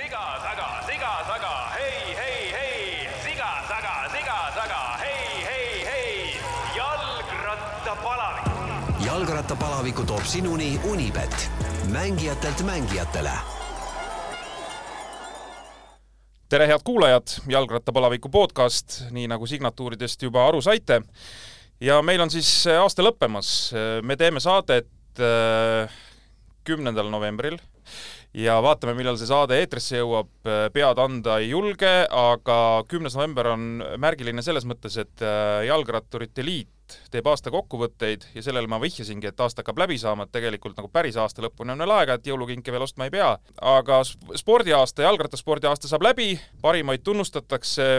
siga taga, siga taga, hei, hei, hei, siga taga, siga taga, hei, hei, hei, jalgrattapalavi. jalgrattapalaviku toob sinuni Unibet, mängijatelt mängijatele. Tere, head kuulajad, Jalgrattapalaviku podcast, nii nagu signatuuridest juba aru saite. ja meil on siis aasta lõppemas, me teeme saadet äh, kümnendal novembril. Ja vaatame, millal see saade eetrisse jõuab, pead anda ei julge, aga kümnes november on märgiline selles mõttes, et äh, Jalgratturite Liit teeb aasta kokkuvõtteid ja sellele ma vihjasingi, et aasta hakkab läbi saama, et tegelikult nagu päris aasta lõpuni on veel aega, et jõulukinke veel ostma ei pea. aga sp- spordiaasta, jalgrattaspordi aasta saab läbi, parimaid tunnustatakse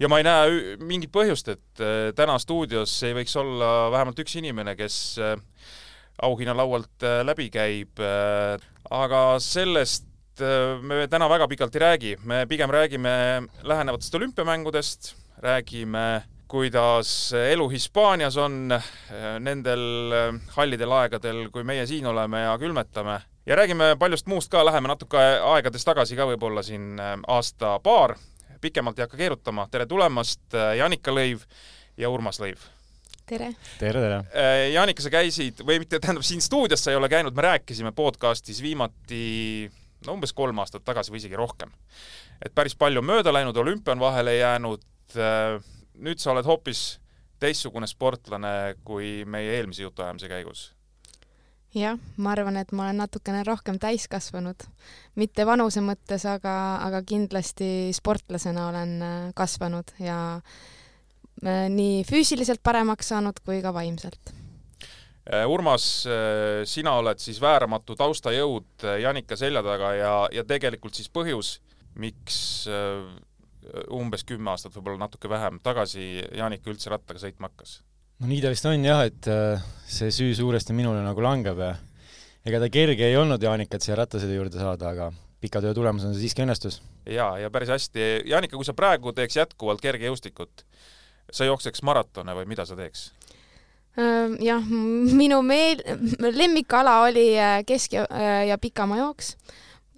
ja ma ei näe mingit põhjust, et äh, täna stuudios ei võiks olla vähemalt üks inimene, kes äh, auhinnalaualt äh, läbi käib, aga sellest äh, me täna väga pikalt ei räägi, me pigem räägime lähenevatest olümpiamängudest, räägime kuidas elu Hispaanias on äh, nendel äh, hallidel aegadel, kui meie siin oleme ja külmetame. ja räägime paljust muust ka, läheme natuke aegades tagasi ka võib-olla siin äh, aasta-paar, pikemalt ei hakka keerutama, tere tulemast, Janika Lõiv ja Urmas Lõiv tere! tere, tere! Äh, Jaanika, sa käisid või mitte, tähendab siin stuudios sa ei ole käinud, me rääkisime podcastis viimati no umbes kolm aastat tagasi või isegi rohkem. et päris palju mööda läinud, olümpia on vahele jäänud. nüüd sa oled hoopis teistsugune sportlane kui meie eelmise jutuajamise käigus. jah, ma arvan, et ma olen natukene rohkem täiskasvanud, mitte vanuse mõttes, aga, aga kindlasti sportlasena olen äh, kasvanud ja äh, nii füüsiliselt paremaks saanud kui ka vaimselt. Urmas, sina oled siis vääramatu taustajõud Janika selja taga ja, ja tegelikult siis põhjus, miks äh, umbes kümme aastat, võib-olla natuke vähem tagasi Jaanika üldse rattaga sõitma hakkas no nii ta vist on jah, et äh, see süü suuresti minule nagu langeb ja ega ta kerge ei olnud Jaanikat siia rattasõidu juurde saada, aga pika töö tulemusena see siiski õnnestus. ja, ja päris hästi. Jaanika, kui sa praegu teeks jätkuvalt kergejõustikut, sa jookseks maratone või mida sa teeks? Jah, minu meel-, lemmikala oli äh, kesk- ja, äh, ja pikamajooks.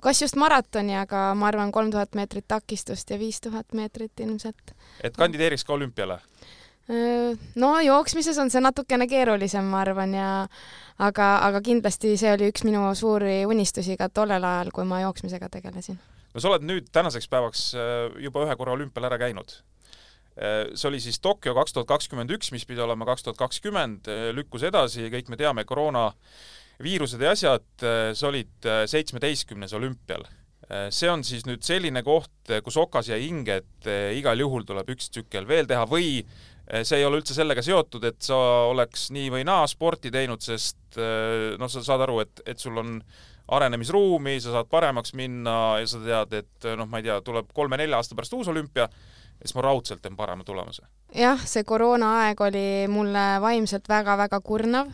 kas just maratoni, aga ma arvan, kolm tuhat meetrit takistust ja viis tuhat meetrit ilmselt. et kandideeriks ka olümpiale? no jooksmises on see natukene keerulisem, ma arvan, ja aga, aga kindlasti see oli üks minu suuri unistusi ka tollel ajal, kui ma jooksmisega tegelesin. no sa oled nüüd tänaseks päevaks äh, juba ühe korra olümpial ära käinud. See oli siis Tokyo kaks tuhat kakskümmend üks, mis pidi olema kaks tuhat kakskümmend, lükkus edasi, kõik me teame, koroona viirused ja asjad, sa olid äh, seitsmeteistkümnes olümpial. see on siis nüüd selline koht, kus okas jäi hinge, et äh, igal juhul tuleb üks tsükkel veel teha või äh, see ei ole üldse sellega seotud, et sa oleks nii või naa sporti teinud, sest äh, noh, sa saad aru, et, et sul on arenemisruumi, sa saad paremaks minna ja sa tead, et noh, ma ei tea, tuleb kolme-nelja aasta pärast uus olümpia, siis ma raudselt teen parema tulemuse. jah, see koroonaaeg oli mulle vaimselt väga-väga kurnav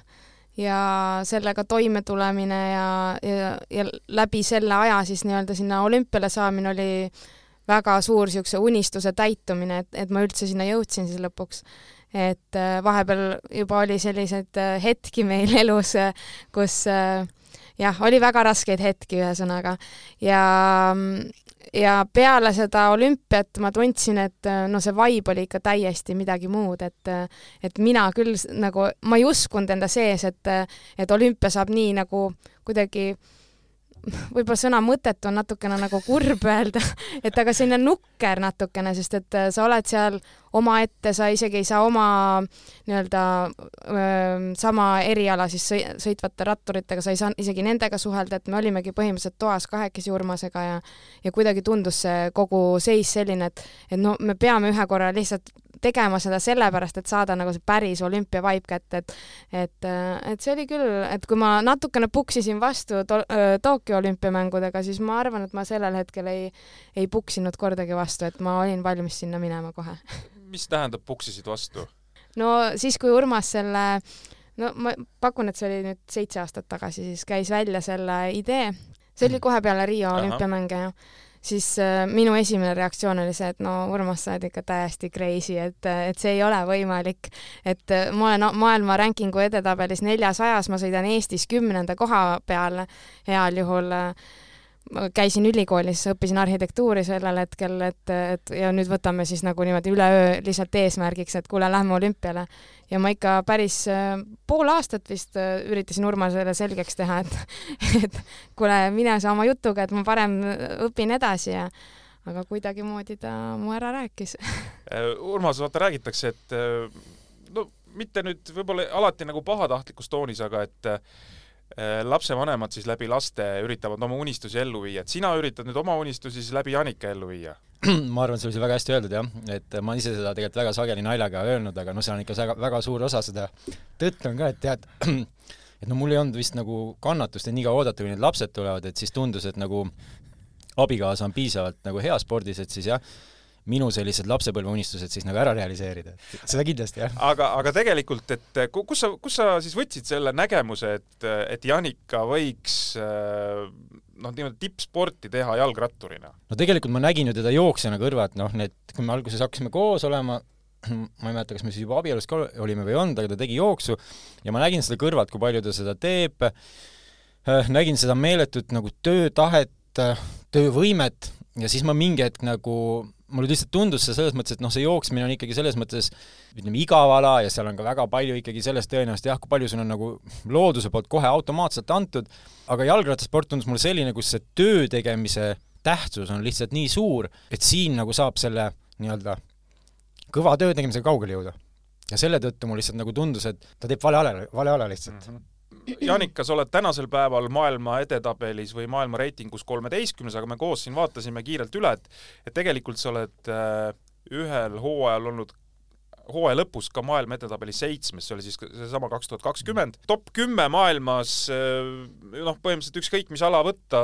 ja sellega toimetulemine ja, ja, ja läbi selle aja siis nii-öelda sinna olümpiale saamine oli väga suur niisuguse unistuse täitumine, et, et ma üldse sinna jõudsin siis lõpuks. et äh, vahepeal juba oli selliseid äh, hetki meil elus, kus äh, jah, oli väga raskeid hetki, ühesõnaga. ja, ja peale seda olümpiat ma tundsin, et äh, no see vibe oli ikka täiesti midagi muud, et äh, et mina küll nagu, ma ei uskunud enda sees, et et olümpia saab nii nagu kuidagi võib-olla sõna mõttetu on natukene nagu kurb öelda, et aga selline nukker natukene, sest et äh, sa oled seal omaette, sa isegi ei saa oma nii-öelda sama eriala siis sõi- sõitvate ratturitega, sa ei saa isegi nendega suhelda, et me olimegi põhimõtteliselt toas kahekesi Urmasega ja ja kuidagi tundus see kogu seis selline, et et no me peame ühe korra lihtsalt tegema seda sellepärast, et saada nagu see päris olümpia vibe kätte, et et, et see oli küll, et kui ma natukene puksisin vastu to, Tokyo olümpiamängudega, siis ma arvan, et ma sellel hetkel ei, ei puksinud kordagi vastu, et ma olin valmis sinna minema kohe. mis tähendab puksisid vastu? no siis, kui Urmas selle no ma pakun, et see oli nüüd seitse aastat tagasi, siis käis välja selle idee, see oli kohe peale Riio Ahah. olümpiamänge ju, siis äh, minu esimene reaktsioon oli see, et no Urmas, sa oled ikka täiesti crazy, et, et see ei ole võimalik. et äh, ma olen maailma rankingu edetabelis neljasajas, ma sõidan Eestis kümnenda koha peal heal juhul. ma käisin ülikoolis, õppisin arhitektuuri sellel hetkel, et, et ja nüüd võtame siis nagu niimoodi üleöö lihtsalt eesmärgiks, et kuule, lähme olümpiale. Ja ma ikka päris äh, pool aastat vist äh, üritasin Urmasele selgeks teha, et, et kuule, mine sa oma jutuga, et ma parem õpin edasi ja aga kuidagimoodi ta mu ära rääkis. Urmas, vaata räägitakse, et no mitte nüüd võib-olla alati nagu pahatahtlikus toonis, aga et Äh, lapsevanemad siis läbi laste üritavad oma unistusi ellu viia, et sina üritad nüüd oma unistusi siis läbi Janika ellu viia? ma arvan, see oli väga hästi öeldud jah, et ma ise seda tegelikult väga sageli naljaga öelnud, aga noh, see on ikka väga, väga suur osa seda tõtt on ka, et tead, et no mul ei olnud vist nagu kannatust, et nii kaua oodata, kui need lapsed tulevad, et siis tundus, et nagu abikaasa on piisavalt nagu hea spordis, et siis jah, minu sellised lapsepõlveunistused siis nagu ära realiseerida, seda kindlasti, jah. aga, aga tegelikult, et kus sa, kus sa siis võtsid selle nägemuse, et, et Janika võiks noh, niimoodi tippsporti teha jalgratturina? no tegelikult ma nägin ju teda jooksjana kõrvalt, noh, need, kui me alguses hakkasime koos olema, ma ei mäleta, kas me siis juba abielus ka olime või ei olnud, aga ta tegi jooksu ja ma nägin seda kõrvalt, kui palju ta seda teeb, nägin seda meeletut nagu töötahet, töövõimet ja siis ma mingi hetk nagu mulle lihtsalt tundus see selles mõttes, et noh, see jooksmine on ikkagi selles mõttes ütleme, igav ala ja seal on ka väga palju ikkagi sellest tõenäoliselt jah, kui palju sul on nagu looduse poolt kohe automaatselt antud, aga jalgrattasport tundus mulle selline, kus see töö tegemise tähtsus on lihtsalt nii suur, et siin nagu saab selle nii-öelda kõva töö tegemisega kaugele jõuda. ja selle tõttu mulle lihtsalt nagu tundus, et ta teeb vale ala, vale ala lihtsalt mm. -hmm Janika, sa oled tänasel päeval maailma edetabelis või maailma reitingus kolmeteistkümnes, aga me koos siin vaatasime kiirelt üle, et et tegelikult sa oled äh, ühel hooajal olnud hooaja lõpus ka maailma edetabelis seitsmes, see oli siis seesama kaks tuhat kakskümmend. top kümme maailmas, äh, noh, põhimõtteliselt ükskõik mis ala võtta,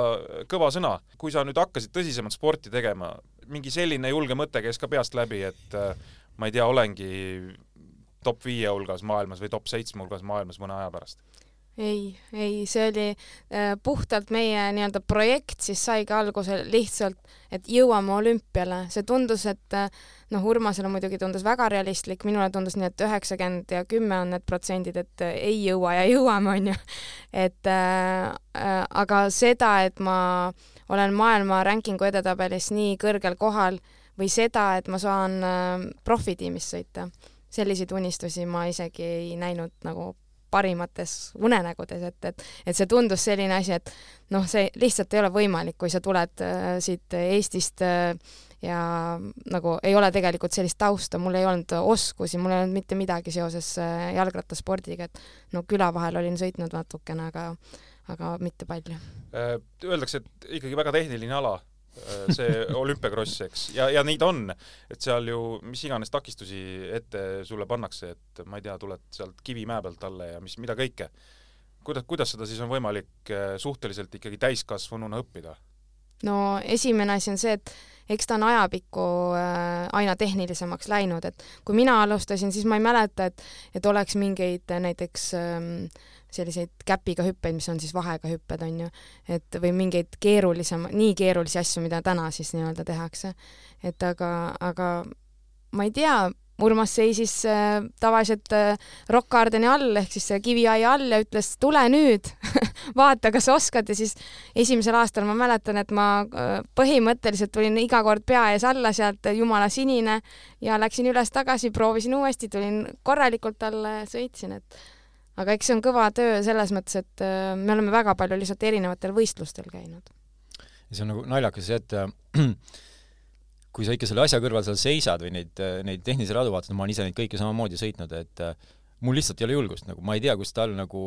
kõva sõna. kui sa nüüd hakkasid tõsisemat sporti tegema, mingi selline julge mõte käis ka peast läbi, et äh, ma ei tea, olengi top viie hulgas maailmas või top seitsme hulgas maailmas mõne aja pärast ei, ei, see oli äh, puhtalt meie nii-öelda projekt, siis saigi alguse lihtsalt, et jõuame olümpiale, see tundus, et äh, noh, Urmasele muidugi tundus väga realistlik, minule tundus nii, et üheksakümmend ja kümme on need protsendid, et äh, ei jõua ja jõuame, onju. et äh, äh, aga seda, et ma olen maailma rankingu edetabelis nii kõrgel kohal või seda, et ma saan äh, profitiimis sõita, selliseid unistusi ma isegi ei näinud nagu parimates unenägudes, et, et, et see tundus selline asi, et noh, see lihtsalt ei ole võimalik, kui sa tuled äh, siit Eestist äh, ja nagu ei ole tegelikult sellist tausta, mul ei olnud oskusi, mul ei olnud mitte midagi seoses äh, jalgrattaspordiga, et no küla vahel olin sõitnud natukene, aga aga mitte palju. Äh, öeldakse, et ikkagi väga tehniline ala see olümpiakross, eks, ja, ja ta on, et seal ju mis iganes takistusi ette sulle pannakse, et ma ei tea, tuled sealt Kivimäe pealt alla ja mis, mida kõike. kuidas, kuidas seda siis on võimalik äh, suhteliselt ikkagi täiskasvanuna õppida? no esimene asi on see, et eks ta on ajapikku äh, aina tehnilisemaks läinud, et kui mina alustasin, siis ma ei mäleta, et, et oleks mingeid näiteks ähm, selliseid käpiga hüppeid, mis on siis vahega hüpped, on ju, et või mingeid keerulisema, nii keerulisi asju, mida täna siis nii-öelda tehakse. et aga, aga ma ei tea, Urmas seisis äh, tavaliselt äh, Rock Gardeni all ehk siis kiviaia all ja ütles, tule nüüd vaata, kas oskad ja siis esimesel aastal ma mäletan, et ma äh, põhimõtteliselt tulin iga kord pea ees alla sealt jumala sinine ja läksin üles-tagasi, proovisin uuesti, tulin korralikult alla ja sõitsin, et aga eks see on kõva töö selles mõttes, et äh, me oleme väga palju lihtsalt erinevatel võistlustel käinud. ja see on nagu naljakas see, et äh, kui sa ikka selle asja kõrval seal seisad või neid, äh, neid tehnilisi radu vaatad, ma olen ise neid kõiki samamoodi sõitnud, et mul lihtsalt ei ole julgust, nagu ma ei tea, kus tal nagu,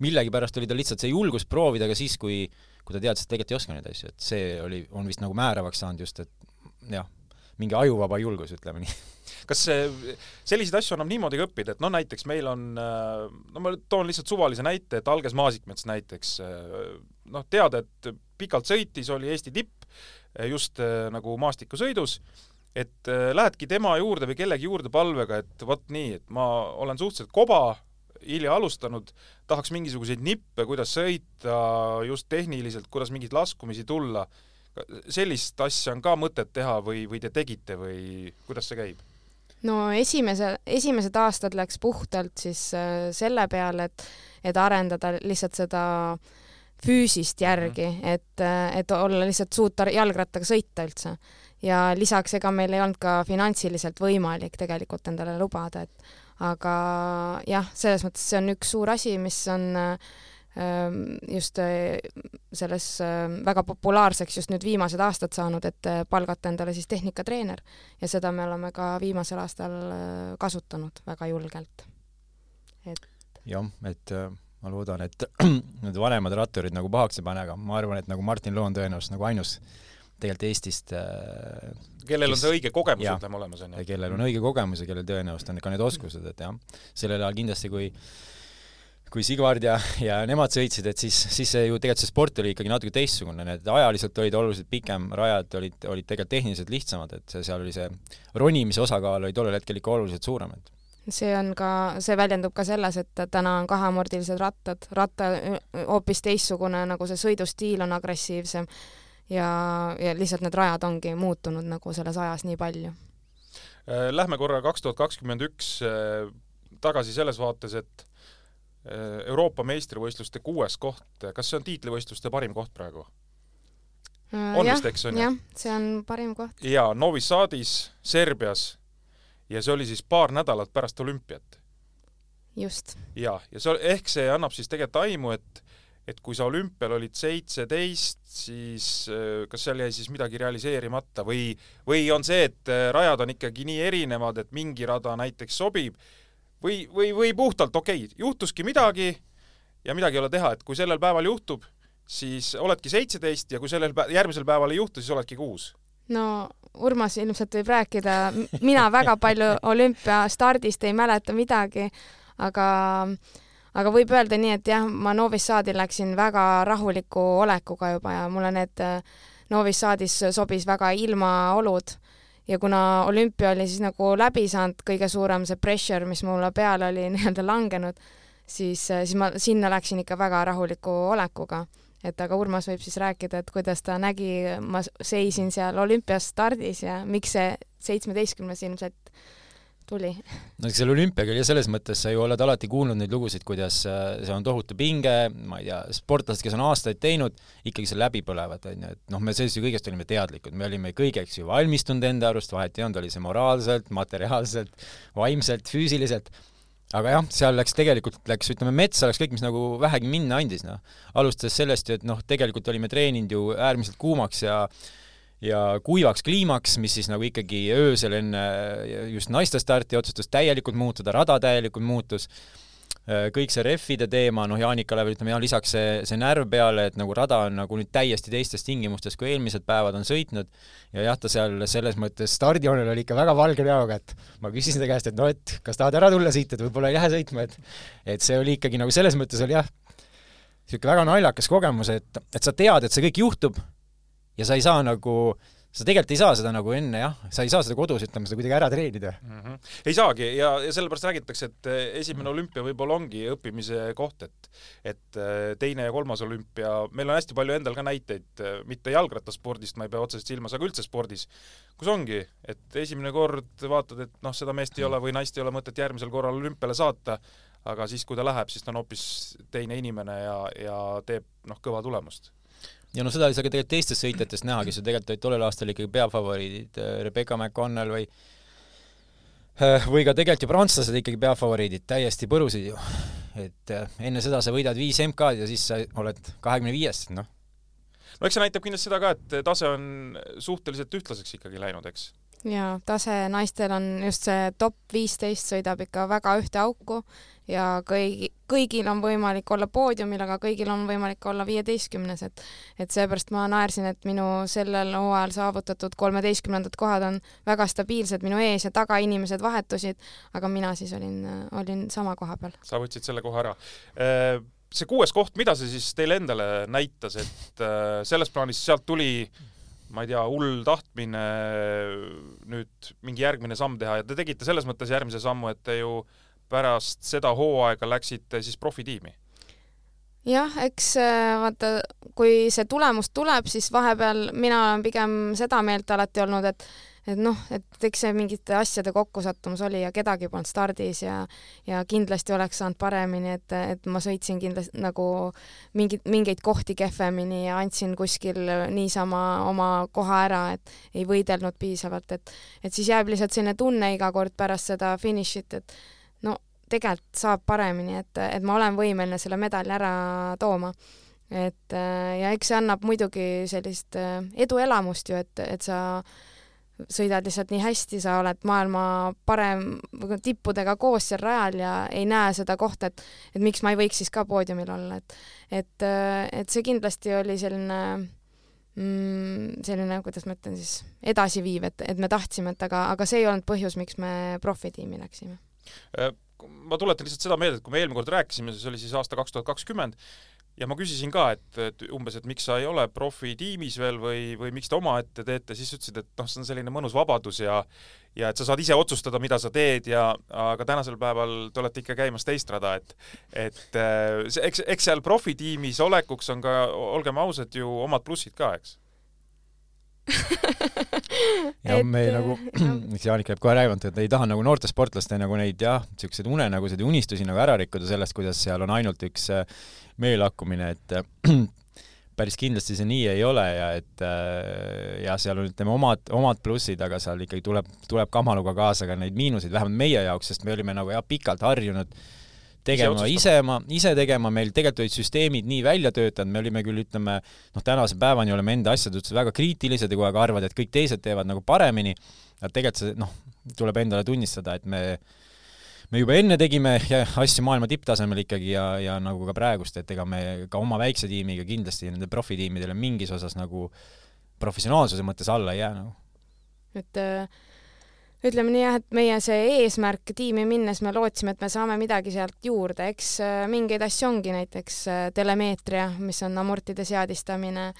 millegipärast oli tal lihtsalt see julgus proovida ka siis, kui, kui ta teadis, et tegelikult ei oska neid asju, et see oli, on vist nagu määravaks saanud just, et jah, mingi ajuvaba julgus, ütleme nii kas selliseid asju annab niimoodi ka õppida, et noh, näiteks meil on, äh, no ma toon lihtsalt suvalise näite, et Alges Maasikmets näiteks äh, noh, teada, et pikalt sõitis, oli Eesti tipp äh, just nagu maastikusõidus, et lähedki tema juurde või kellegi juurde palvega, et vot nii, et ma olen suhteliselt koba, hilja alustanud, tahaks mingisuguseid nippe, kuidas sõita just tehniliselt, kuidas mingeid laskumisi tulla sellist asja on ka mõtet teha või, või te tegite või kuidas see käib? No esimese, esimesed aastad läks puhtalt siis äh, selle peale, et, et arendada lihtsalt seda füüsist järgi, et, et olla lihtsalt suuta jalgrattaga sõita üldse. ja lisaks, ega meil ei olnud ka finantsiliselt võimalik tegelikult endale lubada, et aga jah, selles mõttes see on üks suur asi, mis on ähm, just äh, selles ähm, väga populaarseks just nüüd viimased aastad saanud, et äh, palgata endale siis tehnikatreener ja seda me oleme ka viimasel aastal äh, kasutanud väga julgelt. et jah, et ma loodan, et need vanemad ratturid nagu pahaks ei pane, aga ma arvan, et nagu Martin Loon tõenäoliselt nagu ainus tegelikult Eestist kellel on see õige kogemus, ütleme, olemas, on ju. kellel on õige kogemus ja kellel tõenäoliselt on ka need oskused, et jah, sellel ajal kindlasti, kui kui Sigvard ja, ja nemad sõitsid, et siis, siis see ju tegelikult see sport oli ikkagi natuke teistsugune, need ajaliselt olid oluliselt pikem, rajad olid, olid tegelikult tehniliselt lihtsamad, et see, seal oli see ronimise osakaal oli tollel hetkel ikka oluliselt suurem, et see on ka, see väljendub ka selles, et täna on kaheamordilised rattad, ratta hoopis teistsugune, nagu see sõidustiil on agressiivsem ja, ja lihtsalt need rajad ongi muutunud nagu selles ajas nii palju. Äh, lähme korra kaks tuhat kakskümmend üks äh, tagasi selles vaates, et äh, Euroopa meistrivõistluste kuues koht, kas see on tiitlivõistluste parim koht praegu? on ja, vist, eks on ju? jah, see on parim koht. jaa, Novi Sadis, Serbias ja see oli siis paar nädalat pärast olümpiat. just. ja, ja see, ehk see annab siis tegelikult aimu, et et kui sa olümpial olid seitseteist, siis äh, kas seal jäi siis midagi realiseerimata või, või on see, et äh, rajad on ikkagi nii erinevad, et mingi rada näiteks sobib või, või, või puhtalt okei okay,, juhtuski midagi ja midagi ei ole teha, et kui sellel päeval juhtub, siis oledki seitseteist ja kui sellel pä järgmisel päeval ei juhtu, siis oledki kuus. No Urmas ilmselt võib rääkida, mina väga palju olümpiastardist ei mäleta midagi, aga aga võib öelda nii, et jah, ma Novis Saadi läksin väga rahuliku olekuga juba ja mulle need Novis Saadis sobis väga ilmaolud ja kuna olümpia oli siis nagu läbi saanud, kõige suurem see pressure, mis mulle peale oli nii-öelda langenud, siis, siis ma sinna läksin ikka väga rahuliku olekuga. Et aga Urmas võib siis rääkida, et kuidas ta nägi, ma seisin seal olümpiastardis ja miks see seitsmeteistkümnes ilmselt tuli? no seal olümpiaga oli selles mõttes, sa ju oled alati kuulnud neid lugusid, kuidas äh, see on tohutu pinge, ma ei tea, sportlased, kes on aastaid teinud, ikkagi seal läbi põlevad, on ju, et noh, me sellest ju kõigest olime teadlikud, me olime kõigeks ju valmistunud enda arust, vahet ei olnud, oli see moraalselt, materiaalselt, vaimselt, füüsiliselt aga jah, seal läks tegelikult, läks ütleme, metsa läks kõik, mis nagu vähegi minna andis, noh. alustades sellest, et noh, tegelikult olime treeninud ju äärmiselt kuumaks ja ja kuivaks kliimaks, mis siis nagu ikkagi öösel enne just naiste starti otsustas täielikult muutuda, rada täielikult muutus. Äh, kõik see rehvide teema, noh, Jaanikale veel ütleme, jah, lisaks see, see närv peale, et nagu rada on nagu nüüd täiesti teistes tingimustes, kui eelmised päevad on sõitnud. Ja jah, ta seal selles mõttes stardijoonel oli ikka väga valge näoga, et ma küsisin ta käest, et no et kas tahad ära tulla siit, et võib-olla ei lähe sõitma, et et see oli ikkagi nagu selles mõttes oli jah, niisugune väga naljakas kogemus, et, et sa tead, et see kõik juhtub ja sa ei saa nagu sa tegelikult ei saa seda nagu enne jah, sa ei saa seda kodus, ütleme, seda kuidagi ära treenida mm. -hmm. ei saagi ja, ja sellepärast räägitakse, et eh, esimene olümpia võib-olla ongi õppimise koht, et et eh, teine ja kolmas olümpia, meil on hästi palju endal ka näiteid, eh, mitte jalgrattaspordist, ma ei pea otseselt silmas, aga üldse spordis, kus ongi, et esimene kord vaatad, et noh, seda meest ei ole või naist ei ole mõtet järgmisel korral olümpiale saata, aga siis, kui ta läheb, siis ta on hoopis teine inimene ja, ja teeb noh, kõva tulemust ja no seda ei saa ka tegelikult teistest sõitjatest näha, kes ju tegelikult olid tollel aastal ikkagi peafavoriidid, äh, Rebecca McConnell või äh, või ka tegelikult ju prantslased ikkagi peafavoriidid, täiesti põrusid ju. et äh, enne seda sa võidad viis MK-d ja siis sa oled kahekümne viies, noh. no eks see näitab kindlasti seda ka, et tase on suhteliselt ühtlaseks ikkagi läinud, eks jaa, tase naistel on just see top viisteist sõidab ikka väga ühte auku ja kõigi, kõigil on võimalik olla poodiumil, aga kõigil on võimalik olla viieteistkümnes, et et seepärast ma naersin, et minu sellel hooajal saavutatud kolmeteistkümnendad kohad on väga stabiilsed, minu ees ja taga inimesed vahetusid, aga mina siis olin, olin sama koha peal. sa võtsid selle koha ära äh, see kuues koht, mida see siis teile endale näitas, et äh, selles plaanis sealt tuli ma ei tea, hull tahtmine nüüd mingi järgmine samm teha ja te tegite selles mõttes järgmise sammu, et te ju pärast seda hooaega läksite siis profitiimi? jah, eks äh, vaata, kui see tulemus tuleb, siis vahepeal mina olen pigem seda meelt alati olnud, et et noh, et eks see mingite asjade kokkusattumus oli ja kedagi polnud stardis ja ja kindlasti oleks saanud paremini, et, et ma sõitsin kindlasti nagu mingid, mingeid kohti kehvemini ja andsin kuskil niisama oma koha ära, et ei võidelnud piisavalt, et et siis jääb lihtsalt selline tunne iga kord pärast seda finišit, et tegelikult saab paremini, et, et ma olen võimeline selle medali ära tooma. Et ja eks see annab muidugi sellist eduelamust ju, et, et sa sõidad lihtsalt nii hästi, sa oled maailma parem, tippudega koos seal rajal ja ei näe seda kohta, et et miks ma ei võiks siis ka poodiumil olla, et et, et see kindlasti oli selline mm, selline, kuidas ma ütlen siis, edasiviiv, et, et me tahtsime, et aga, aga see ei olnud põhjus, miks me profitiimi läksime ma tuletan lihtsalt seda meelde, et kui me eelmine kord rääkisime, see oli siis aasta kaks tuhat kakskümmend, ja ma küsisin ka, et, et umbes, et miks sa ei ole profitiimis veel või, või miks te omaette teete, siis ütlesid, et noh, see on selline mõnus vabadus ja ja et sa saad ise otsustada, mida sa teed ja aga tänasel päeval te olete ikka käimas teist rada, et et äh, eks, eks seal profitiimis olekuks on ka, olgem ausad, ju omad plussid ka, eks ja et, me nagu, mis Jaanika jääb kohe rääkimata, et ei taha nagu noorte sportlaste nagu neid jah, niisuguseid unenägusid ja unistusi nagu ära rikkuda sellest, kuidas seal on ainult üks äh, meelakkumine, et päris kindlasti see nii ei ole ja et äh, ja seal on, ütleme, omad, omad plussid, aga seal ikkagi tuleb, tuleb kamaluga kaasa ka neid miinuseid, vähemalt meie jaoks, sest me olime nagu jah, pikalt harjunud tegema ise, ise, ise tegema, meil tegelikult olid süsteemid nii välja töötanud, me olime küll, ütleme, noh, tänase päevani oleme enda asjade suhtes väga kriitilised ja kogu aeg arvavad, et kõik teised teevad nagu paremini, aga tegelikult see, noh, tuleb endale tunnistada, et me me juba enne tegime asju maailma tipptasemel ikkagi ja, ja nagu ka praegust, et ega me ka oma väikse tiimiga kindlasti nende profitiimidele mingis osas nagu professionaalsuse mõttes alla ei jää nagu. et äh, ütleme nii jah, et meie see eesmärk tiimi minnes, me lootsime, et me saame midagi sealt juurde, eks äh, mingeid asju ongi, näiteks äh, telemeetria, mis on amortide seadistamine,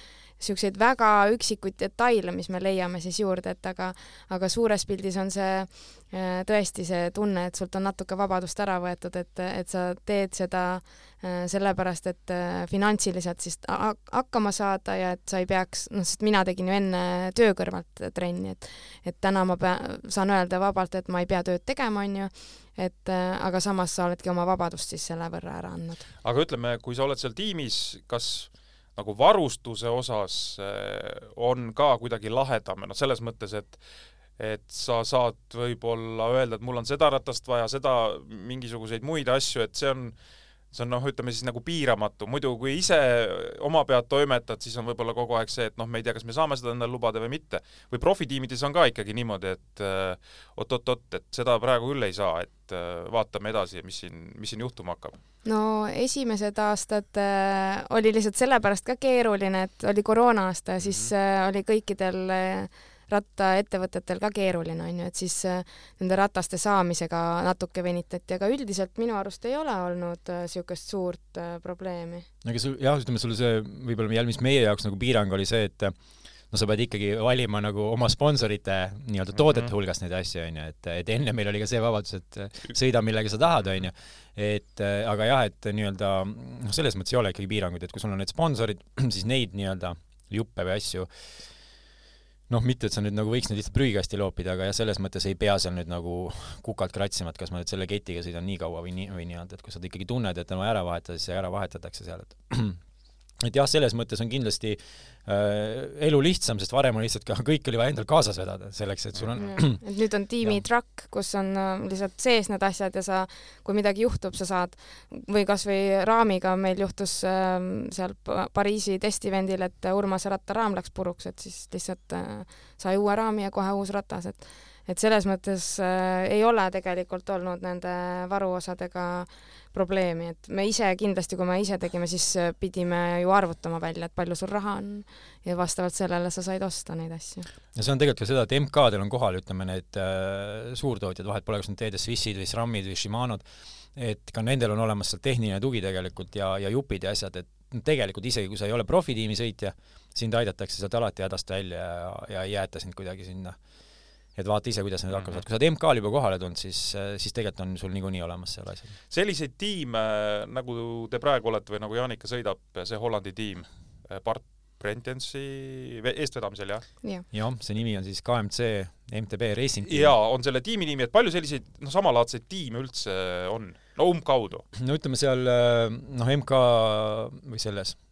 niisuguseid väga üksikuid detaile, mis me leiame siis juurde, et aga, aga suures pildis on see äh, tõesti see tunne, et sult on natuke vabadust ära võetud, et, et sa teed seda äh, sellepärast, et äh, finantsiliselt siis hakkama saada ja et sa ei peaks, noh, sest mina tegin ju enne töö kõrvalt trenni, et et täna ma pean, saan öelda vabalt, et ma ei pea tööd tegema, on ju, et aga samas sa oledki oma vabadust siis selle võrra ära andnud. aga ütleme, kui sa oled seal tiimis, kas nagu varustuse osas eh, on ka kuidagi lahedam, noh selles mõttes, et et sa saad võib-olla öelda, et mul on seda ratast vaja, seda, mingisuguseid muid asju, et see on see on noh, ütleme siis nagu piiramatu, muidu kui ise oma pead toimetad, siis on võib-olla kogu aeg see, et noh, me ei tea, kas me saame seda endale lubada või mitte. või profitiimides on ka ikkagi niimoodi, et oot-oot-oot, et seda praegu küll ei saa, et äh, vaatame edasi, mis siin, mis siin juhtuma hakkab. no esimesed aastad äh, oli lihtsalt sellepärast ka keeruline, et oli koroona aasta ja siis mm -hmm. äh, oli kõikidel äh, rattaettevõtetel ka keeruline, on ju, et siis äh, nende rataste saamisega natuke venitati, aga üldiselt minu arust ei ole olnud niisugust äh, suurt äh, probleemi. no aga sul, jah, ütleme sul see võib-olla jälle, mis meie jaoks nagu piirang oli see, et no sa pead ikkagi valima nagu oma sponsorite nii-öelda toodete mm -hmm. hulgast neid asju, on ju, et, et enne meil oli ka see vabadus, et sõida millega sa tahad, on ju. et aga jah, et nii-öelda noh, selles mõttes ei ole ikkagi piiranguid, et kui sul on need sponsorid, siis neid nii-öelda juppe või asju noh, mitte et sa nüüd nagu võiks neid lihtsalt prügikasti loopida, aga jah, selles mõttes ei pea seal nüüd nagu kukalt kratsima, et kas ma nüüd selle ketiga sõidan nii kaua või nii, või nii-öelda, et kui sa ikkagi tunned, et on vaja ära vahetada, siis ära vahetatakse seal, et et jah, selles mõttes on kindlasti äh, elu lihtsam, sest varem oli lihtsalt ka kõik oli vaja endal kaasas vedada selleks, et sul on mm. et nüüd on tiimitrakk, kus on äh, lihtsalt sees need asjad ja sa, kui midagi juhtub, sa saad või kasvõi raamiga meil juhtus äh, seal Pariisi testivendil, et Urmase rattaraam läks puruks, et siis lihtsalt äh, sai uue raami ja kohe uus ratas, et et selles mõttes äh, ei ole tegelikult olnud nende varuosadega probleemi, et me ise kindlasti, kui me ise tegime, siis äh, pidime ju arvutama välja, et palju sul raha on ja vastavalt sellele sa said osta neid asju. ja see on tegelikult ka seda, et MK-del on kohal, ütleme, need äh, suurtootjad, vahet pole, kas need TD Swissid või SRAM-id või Shimanod, et ka nendel on olemas seal tehniline tugi tegelikult ja, ja jupid ja asjad, et tegelikult isegi kui sa ei ole profitiimi sõitja, sind aidatakse sealt alati hädast välja ja, ja ei jäeta sind kuidagi sinna et vaata ise, kuidas need hakkama saavad, kui sa oled MK-l juba kohale tulnud, siis, siis tegelikult on sul niikuinii olemas seal asjad. selliseid tiime, nagu te praegu olete või nagu Jaanika sõidab, see Hollandi tiim, part Brentensi ve- eestvedamisel, jah? jah. jah, see nimi on siis KMC MTB Racing Team. jaa, on selle tiimi nimi, et palju selliseid noh, samalaadseid tiime üldse on? no umbkaudu. no ütleme seal äh, noh, MK või selles äh,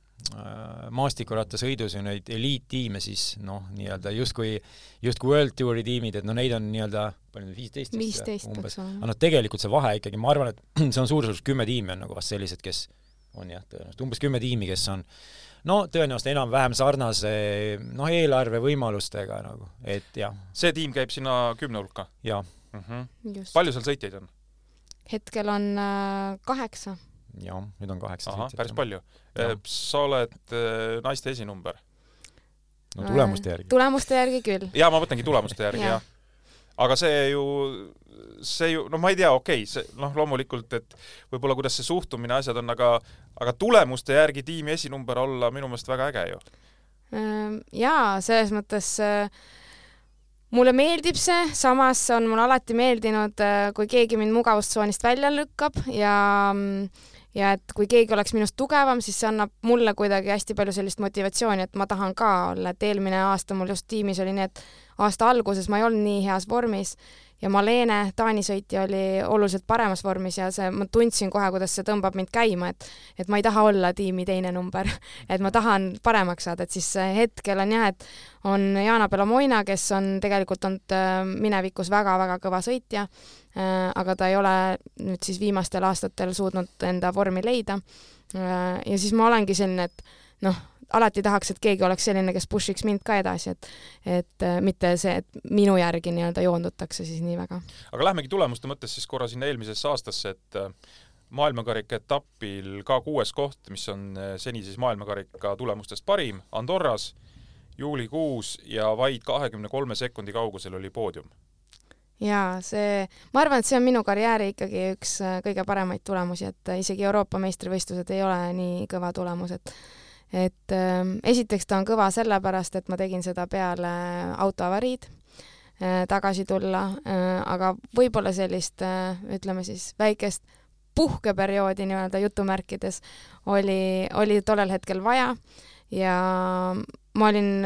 maastikurattasõidus ju neid eliittiime siis noh, nii-öelda justkui, justkui World Touri tiimid, et no neid on nii-öelda palju neid, viisteist viisteist umbes aga noh, tegelikult see vahe ikkagi, ma arvan, et see on suurusjärgus kümme tiimi on nagu vast sellised, kes on jah, tõenäoliselt umbes kümme tiimi, kes on no tõenäoliselt enam-vähem sarnase noh, eelarve võimalustega nagu, et jah, see tiim käib sinna kümne hulka ja mm. -hmm. just. palju seal sõitjaid on? hetkel on äh, kaheksa. Ja nüüd on kaheksa ahah, päris. palju Jah.. sa oled äh, naiste esinumber. no tulemuste järgi. tulemuste järgi küll. jaa, ma mõtlengi tulemuste järgi, jah. aga see ju, see ju, no ma ei tea, okei okay,, see noh, loomulikult, et võib-olla kuidas see suhtumine, asjad on, aga aga tulemuste järgi tiimi esinumber olla minu meelest väga äge ju. Ehm, jaa, selles mõttes äh, mulle meeldib see, samas on mulle alati meeldinud, kui keegi mind mugavustsoonist välja lükkab ja ja et kui keegi oleks minust tugevam, siis see annab mulle kuidagi hästi palju sellist motivatsiooni, et ma tahan ka olla, et eelmine aasta mul just tiimis oli nii, et aasta alguses ma ei olnud nii heas vormis ja Malene, Taani sõitja oli oluliselt paremas vormis ja see, ma tundsin kohe, kuidas see tõmbab mind käima, et et ma ei taha olla tiimi teine number, et ma tahan paremaks saada, et siis äh, hetkel on jah, et on Jana Belamoina, kes on tegelikult olnud äh, minevikus väga-väga kõva sõitja, aga ta ei ole nüüd siis viimastel aastatel suutnud enda vormi leida. ja siis ma olengi selline, et noh, alati tahaks, et keegi oleks selline, kes push'iks mind ka edasi, et et äh, mitte see, et minu järgi nii-öelda joondutakse siis nii väga. aga lähmegi tulemuste mõttes siis korra sinna eelmisesse aastasse, et äh, maailmakarika etapil ka kuues koht, mis on äh, seni siis maailmakarika tulemustest parim, Andorras juulikuus ja vaid kahekümne kolme sekundi kaugusel oli poodium. jaa, see, ma arvan, et see on minu karjääri ikkagi üks kõige paremaid tulemusi, et isegi Euroopa meistrivõistlused ei ole nii kõva tulemus, et et ähm, esiteks ta on kõva sellepärast, et ma tegin seda peale autoavariid äh, tagasi tulla äh,, aga võib-olla sellist äh,, ütleme siis väikest puhkeperioodi nii-öelda jutumärkides oli, oli tollel hetkel vaja ja ma olin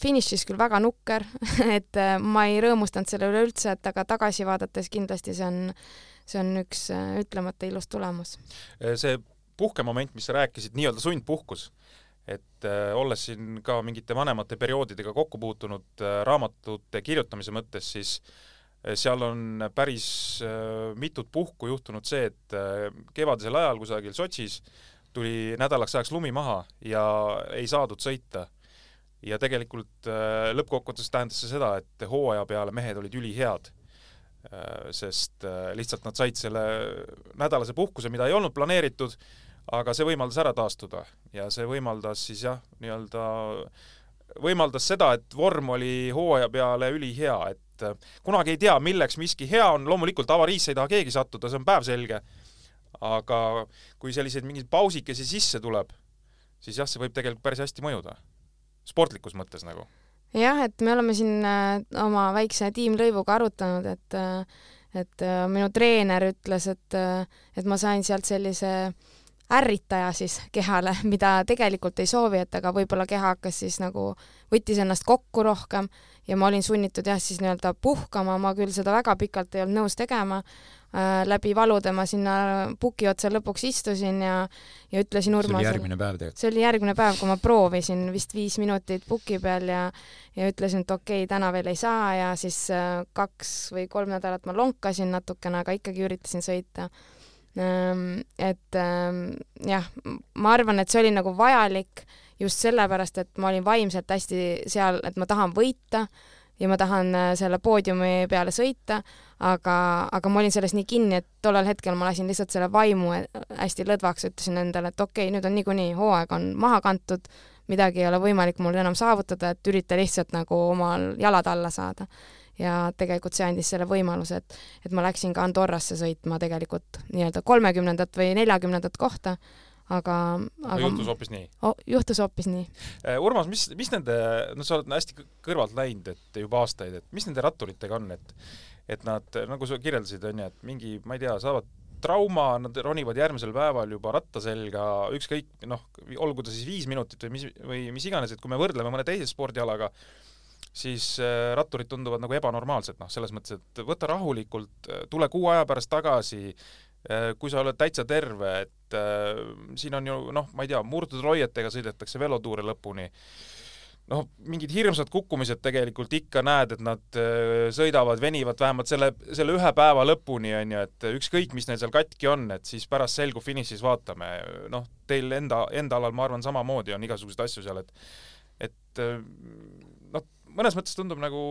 finišis küll väga nukker, et ma ei rõõmustanud selle üle üldse, et aga tagasi vaadates kindlasti see on, see on üks ütlemata ilus tulemus. see puhkemoment, mis sa rääkisid, nii-öelda sundpuhkus, et äh, olles siin ka mingite vanemate perioodidega kokku puutunud äh, raamatute kirjutamise mõttes, siis äh, seal on päris äh, mitut puhku juhtunud see, et äh, kevadisel ajal kusagil Sotšis tuli nädalaks ajaks lumi maha ja ei saadud sõita. Ja tegelikult äh, lõppkokkuvõttes tähendas see seda, et hooaja peale mehed olid ülihead äh, sest äh, lihtsalt nad said selle nädalase puhkuse, mida ei olnud planeeritud, aga see võimaldas ära taastuda. Ja see võimaldas siis jah, nii-öelda võimaldas seda, et vorm oli hooaja peale ülihea, et äh, kunagi ei tea, milleks miski hea on, loomulikult avariisse ei taha keegi sattuda, see on päevselge, aga kui selliseid mingeid pausikesi sisse tuleb, siis jah, see võib tegelikult päris hästi mõjuda, sportlikus mõttes nagu. jah, et me oleme siin äh, oma väikse tiimlõivuga arutanud, et äh, et äh, minu treener ütles, et äh, et ma sain sealt sellise ärritaja siis kehale, mida tegelikult ei soovi, et aga võib-olla keha hakkas siis nagu, võttis ennast kokku rohkem ja ma olin sunnitud jah, siis nii-öelda puhkama, ma küll seda väga pikalt ei olnud nõus tegema äh,, läbi valude ma sinna puki otsa lõpuks istusin ja ja ütlesin see oli Urmasele järgmine päev tegelikult. see oli järgmine päev, kui ma proovisin vist viis minutit puki peal ja ja ütlesin, et okei okay,, täna veel ei saa ja siis äh, kaks või kolm nädalat ma lonkasin natukene, aga ikkagi üritasin sõita. Et ähm, jah, ma arvan, et see oli nagu vajalik just sellepärast, et ma olin vaimselt hästi seal, et ma tahan võita ja ma tahan äh, selle poodiumi peale sõita, aga, aga ma olin selles nii kinni, et tollel hetkel ma lasin lihtsalt selle vaimu hästi lõdvaks, ütlesin endale, et okei okay,, nüüd on niikuinii hooaeg on maha kantud, midagi ei ole võimalik mul enam saavutada, et ürita lihtsalt nagu omal jalad alla saada. Ja tegelikult see andis selle võimaluse, et, et ma läksin ka Andorrasse sõitma tegelikult nii-öelda kolmekümnendat või neljakümnendat kohta, aga, aga juhtus hoopis nii. oh, juhtus hoopis nii. Urmas, mis, mis nende, no sa oled hästi kõ- kõrvalt näinud, et juba aastaid, et mis nende ratturitega on, et et nad, nagu sa kirjeldasid, on ju, et mingi, ma ei tea, saavad trauma, nad ronivad järgmisel päeval juba ratta selga, ükskõik noh, olgu ta siis viis minutit või mis, või mis iganes, et kui me võrdleme mõne teise spordialaga, siis äh, ratturid tunduvad nagu ebanormaalsed, noh, selles mõttes, et võta rahulikult, tule kuu aja pärast tagasi äh,, kui sa oled täitsa terve, et äh, siin on ju noh, ma ei tea, murtud roietega sõidetakse velotuure lõpuni. noh, mingid hirmsad kukkumised tegelikult ikka näed, et nad äh, sõidavad, venivad vähemalt selle, selle ühe päeva lõpuni, on ju, et ükskõik, mis neil seal katki on, et siis pärast selgub finišis, vaatame, noh, teil enda, enda alal ma arvan, samamoodi on igasuguseid asju seal, et et äh, mõnes mõttes tundub nagu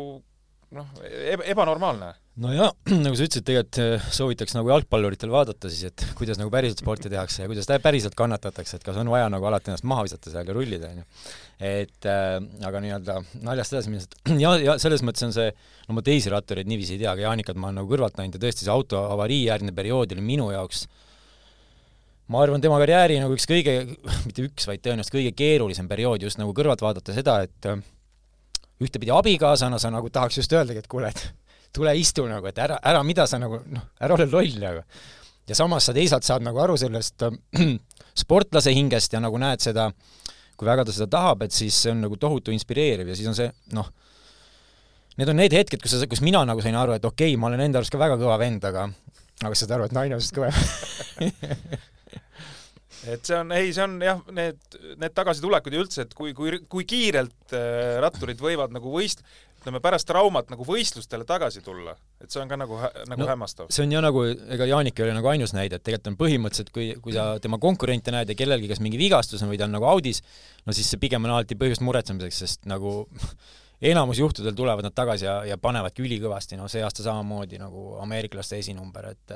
noh, ebanormaalne. no ja nagu sa ütlesid, tegelikult äh, soovitaks nagu jalgpalluritel vaadata siis, et kuidas nagu päriselt sporti tehakse ja kuidas päriselt kannatatakse, et kas on vaja nagu alati ennast maha visata seal ja rullida, onju. et äh, aga nii-öelda naljast edasi minnes, et ja, ja selles mõttes on see, no ma teisi rattureid niiviisi ei tea, aga Jaanikat ma olen nagu kõrvalt näinud ja tõesti see auto avariijärgne periood oli minu jaoks ma arvan, tema karjääri nagu üks kõige, mitte üks, vaid tõenäoliselt kõige keerulisem periood just nagu kõrvalt vaadata seda, et äh, ühtepidi abikaasana sa nagu tahaks just öeldagi, et kuule, et tule istu nagu, et ära, ära mida sa nagu noh, ära ole loll nagu. ja samas sa teisalt saad nagu aru sellest äh, sportlase hingest ja nagu näed seda, kui väga ta seda tahab, et siis see on nagu tohutu inspireeriv ja siis on see noh, need on need hetked, kus sa, kus mina nagu sain aru, et okei okay,, ma olen enda arust ka väga kõva vend, aga aga saad aru, et naine on sinust kõvem et see on, ei, see on jah, need, need tagasitulekud ja üldse, et kui, kui, kui kiirelt äh, ratturid võivad nagu võist-, ütleme pärast traumat nagu võistlustele tagasi tulla, et see on ka nagu, nagu no, hämmastav. see on ju nagu, ega Jaanik ei ole nagu ainus näide, et tegelikult on põhimõtteliselt, kui, kui sa tema konkurente näed ja kellelgi kas mingi vigastus on või ta on nagu audis, no siis see pigem on alati põhjust muretsemiseks, sest nagu enamus juhtudel tulevad nad tagasi ja, ja panevadki ülikõvasti, no see aasta samamoodi nagu ameeriklaste esinumber, et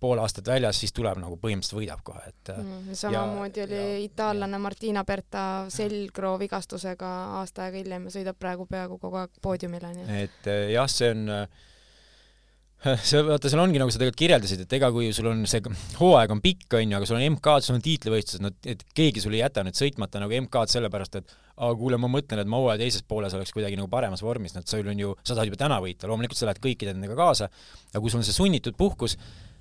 pool aastat väljas, siis tuleb nagu põhimõtteliselt võidab kohe, et mm, samamoodi oli ja, itaallane Martina Berta selgroo vigastusega aasta aega hiljem ja sõidab praegu peaaegu kogu aeg poodiumile, nii et et eh, jah, see on see, vaata, seal ongi nagu sa tegelikult kirjeldasid, et ega kui sul on see hooaeg on pikk, on ju, aga sul on MK-d, sul on tiitlivõistlused, no et keegi sul ei jäta nüüd sõitmata nagu MK-d sellepärast, et aga kuule, ma mõtlen, et ma hooaja teises pooles oleks kuidagi nagu paremas vormis, no et sul on ju, sa tahad juba täna võita, loomulikult sa lähed kõikide nendega kaasa, aga kui sul on see sunnitud puhkus,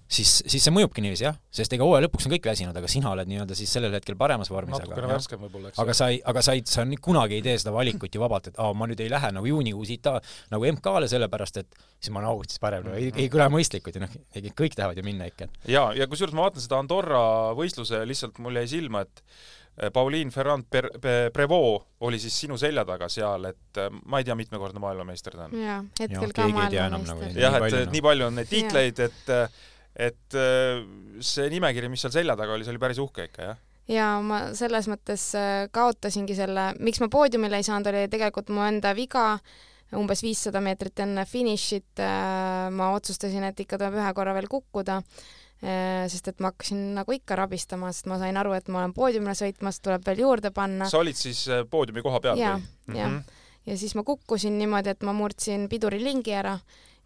siis, siis see mõjubki niiviisi jah, sest ega hooaja lõpuks on kõik väsinud, aga sina oled nii-öelda siis sellel hetkel paremas vormis. natukene värskem võib-olla, eks. aga sa ei, aga sa ei, sa kunagi ei tee seda valikut ju vabalt, et aa, ma nüüd ei lähe nagu juunikuus Ita-, nagu MK-le sellepärast, et siis ma olen augustis parem, no ei, ei kõla mõistlikult ja noh, kõik tahavad ju minna ikka. ja, ja kusjuures ma vaatan seda Andorra võistluse, lihtsalt mul jäi silma, et eh, Pauliin Ferrand per-, Prevot oli siis sinu selja taga seal, et eh, ma ei tea, mitmekordne maailmameister ta on. jaa, hetkel ja, ka maailmameister. Nagu jah, et, et nii palju on neid tiitleid, et eh, et äh, see nimekiri, mis seal selja taga oli, see oli päris uhke ikka, jah? ja ma selles mõttes äh, kaotasingi selle, miks ma poodiumile ei saanud, oli tegelikult mu enda viga, umbes viissada meetrit enne finišit äh, ma otsustasin, et ikka tuleb ühe korra veel kukkuda, sest et ma hakkasin nagu ikka rabistama, sest ma sain aru, et ma olen poodiumile sõitmas, tuleb veel juurde panna. sa olid siis poodiumi koha peal? jah, jah. Mhm. ja siis ma kukkusin niimoodi, et ma murdsin pidurilingi ära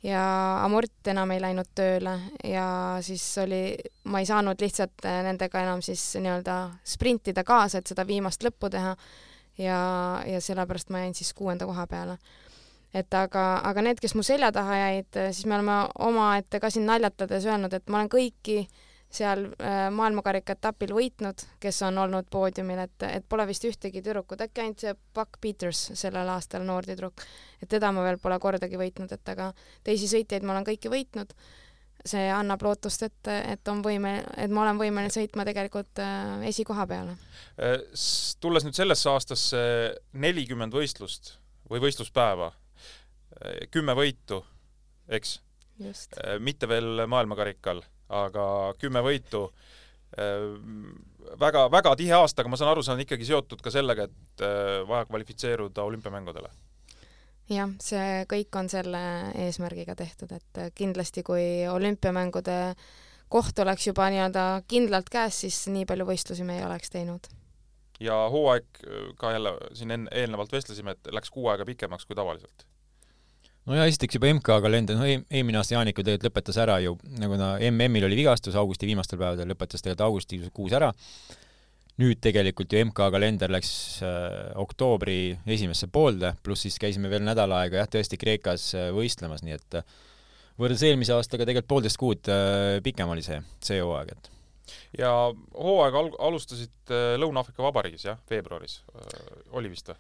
ja amort enam ei läinud tööle ja siis oli, ma ei saanud lihtsalt äh, nendega enam siis nii-öelda sprintida kaasa, et seda viimast lõppu teha ja, ja sellepärast ma jäin siis kuuenda koha peale. et aga, aga need, kes mu selja taha jäid, siis me oleme omaette ka siin naljatades öelnud, et ma olen kõiki äh, seal äh, maailmakarika etapil võitnud, kes on olnud poodiumil, et, et pole vist ühtegi tüdrukut, äkki ainult see Buck Peters sellel aastal, noor tüdruk. et teda ma veel pole kordagi võitnud, et aga teisi sõitjaid ma olen kõiki võitnud. see annab lootust, et, et on võime, et ma olen võimeline sõitma tegelikult äh, esikoha peale. Äh, tulles nüüd sellesse aastasse nelikümmend võistlust või võistluspäeva, kümme võitu, eks? mitte veel maailmakarikal aga kümme võitu väga, väga tihe aasta, aga ma saan aru, see on ikkagi seotud ka sellega, et äh, vaja kvalifitseeruda olümpiamängudele. jah, see kõik on selle eesmärgiga tehtud, et kindlasti kui olümpiamängude koht oleks juba nii-öelda kindlalt käes, siis nii palju võistlusi me ei oleks teinud. ja hooaeg ka jälle siin enne, eelnevalt vestlesime, et läks kuu aega pikemaks kui tavaliselt no ja esiteks juba MK-kalender, no eelmine aasta Jaanik ju tegelikult lõpetas ära ju, nagu ta MM-il oli vigastus augusti viimastel päevadel, lõpetas tegelikult augustikuus ära. nüüd tegelikult ju MK-kalender läks äh, oktoobri esimesse poolde, pluss siis käisime veel nädal aega jah, tõesti Kreekas äh, võistlemas, nii et äh, võrreldes eelmise aastaga tegelikult poolteist kuud äh, pikem oli see, see hooaeg, et ja hooaega al-, alustasid äh, Lõuna-Aafrika Vabariigis, jah, veebruaris äh, oli vist või?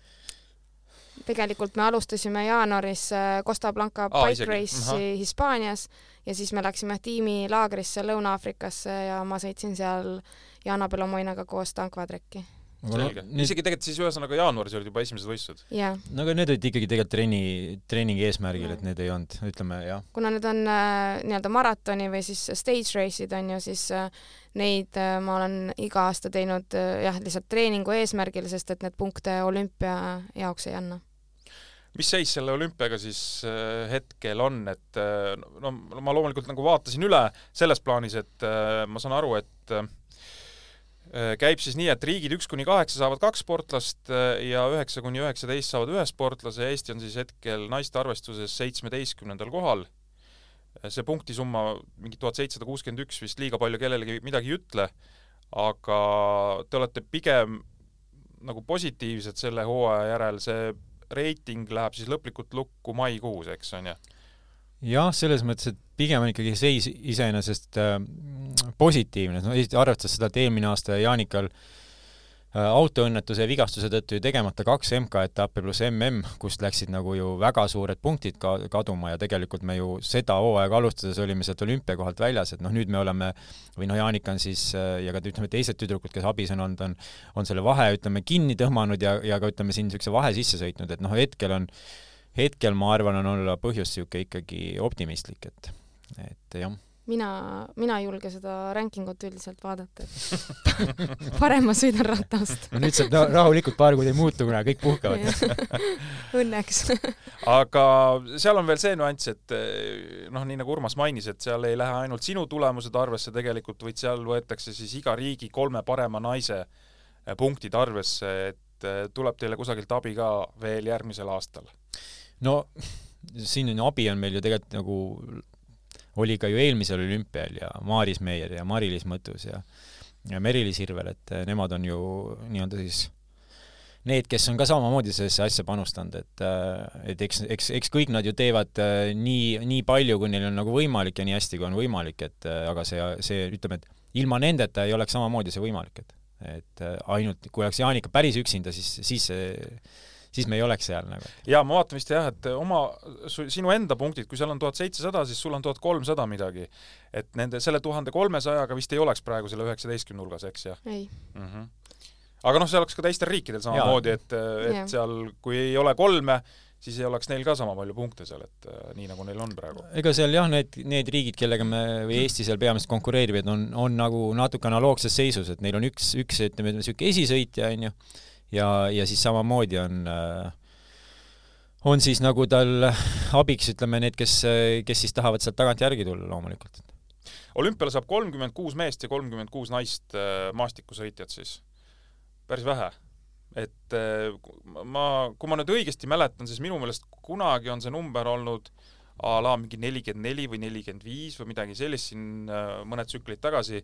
Tegelikult me alustasime jaanuaris äh, Costa Blanca Aa, Bike isegi. Race'i. Hispaanias ja siis me läksime tiimilaagrisse Lõuna-Aafrikasse ja ma sõitsin seal Jana Belomoinaga koos tankvadrekki. selge no,. isegi tegelikult siis ühesõnaga jaanuaris olid juba esimesed võistlused? jah, no aga need olid ikkagi tegelikult trenni, treeningi eesmärgil, et need ei olnud, ütleme jah. kuna need on äh, nii-öelda maratoni või siis stage race'id on ju, siis äh, neid äh, ma olen iga aasta teinud äh, jah, lihtsalt treeningu eesmärgil, sest et need punkte olümpia jaoks ei anna. Mis seis selle olümpiaga siis äh, hetkel on, et äh, no ma loomulikult nagu vaatasin üle selles plaanis, et äh, ma saan aru, et käib siis nii, et riigid üks kuni kaheksa saavad kaks sportlast ja üheksa kuni üheksateist saavad ühe sportlase ja Eesti on siis hetkel naiste arvestuses seitsmeteistkümnendal kohal. see punktisumma mingi tuhat seitsesada kuuskümmend üks vist liiga palju kellelegi midagi ei ütle, aga te olete pigem nagu positiivsed selle hooaja järel, see reiting läheb siis lõplikult lukku maikuus, eks on ju? jah, selles mõttes, et pigem on ikkagi seis iseenesest äh, positiivne, no esiteks arvestades seda, et eelmine aasta Jaanikal äh, autoõnnetuse ja vigastuse tõttu ju tegemata kaks MK-etappi pluss MM, kust läksid nagu ju väga suured punktid ka kaduma ja tegelikult me ju seda hooaega alustades olime sealt olümpiakohalt väljas, et noh, nüüd me oleme või noh, Jaanika on siis äh, ja ka ütleme, teised tüdrukud, kes abis on olnud, on on selle vahe, ütleme, kinni tõmmanud ja, ja ka ütleme siin niisuguse vahe sisse sõitnud, et noh, hetkel on hetkel ma arvan, on olla põhjus niisugune ikkagi optimistlik, et, et jah mina, mina ei julge seda rankingut üldiselt vaadata, et parem ma sõidan ratast. no nüüd saab rahulikult, paar kuud ei muutu, kuna kõik puhkavad Õnneks aga seal on veel see nüanss, et noh, nii nagu Urmas mainis, et seal ei lähe ainult sinu tulemused arvesse tegelikult, vaid seal võetakse siis iga riigi kolme parema naise punktid arvesse, et tuleb teile kusagilt abi ka veel järgmisel aastal? no siin on abi on meil ju tegelikult nagu oli ka ju eelmisel olümpial ja Maaris Meier ja Mari-Liis Mõttus ja ja Meri-Liis Hirvel, et nemad on ju nii-öelda siis need, kes on ka samamoodi sellesse asja panustanud, et et eks, eks, eks kõik nad ju teevad äh, nii, nii palju, kui neil on nagu võimalik ja nii hästi, kui on võimalik, et aga see, see, ütleme, et ilma nendeta ei oleks samamoodi see võimalik, et et ainult, kui oleks Jaanika päris üksinda, siis, siis see siis me ei oleks seal nagu. jaa, ma vaatan vist jah, et oma, sinu enda punktid, kui seal on tuhat seitsesada, siis sul on tuhat kolmsada midagi. et nende, selle tuhande kolmesajaga vist ei oleks praegu selle üheksateistkümne hulgas, eks jah? ei mm. -hmm. aga noh, see oleks ka teistel riikidel samamoodi, et, et ja. seal, kui ei ole kolme, siis ei oleks neil ka sama palju punkte seal, et äh, nii, nagu neil on praegu. ega seal jah, need, need riigid, kellega me või Eesti seal peamiselt konkureerib, et on, on nagu natuke analoogses seisus, et neil on üks, üks ütleme, niisugune esisõitja, on ju, ja, ja siis samamoodi on äh, on siis nagu tal abiks, ütleme, need, kes, kes siis tahavad sealt tagantjärgi tulla loomulikult. olümpiale saab kolmkümmend kuus meest ja kolmkümmend kuus naist äh, maastikusõitjat siis. päris vähe. et äh, ma, kui ma nüüd õigesti mäletan, siis minu meelest kunagi on see number olnud a la mingi nelikümmend neli või nelikümmend viis või midagi sellist siin mõned tsüklid tagasi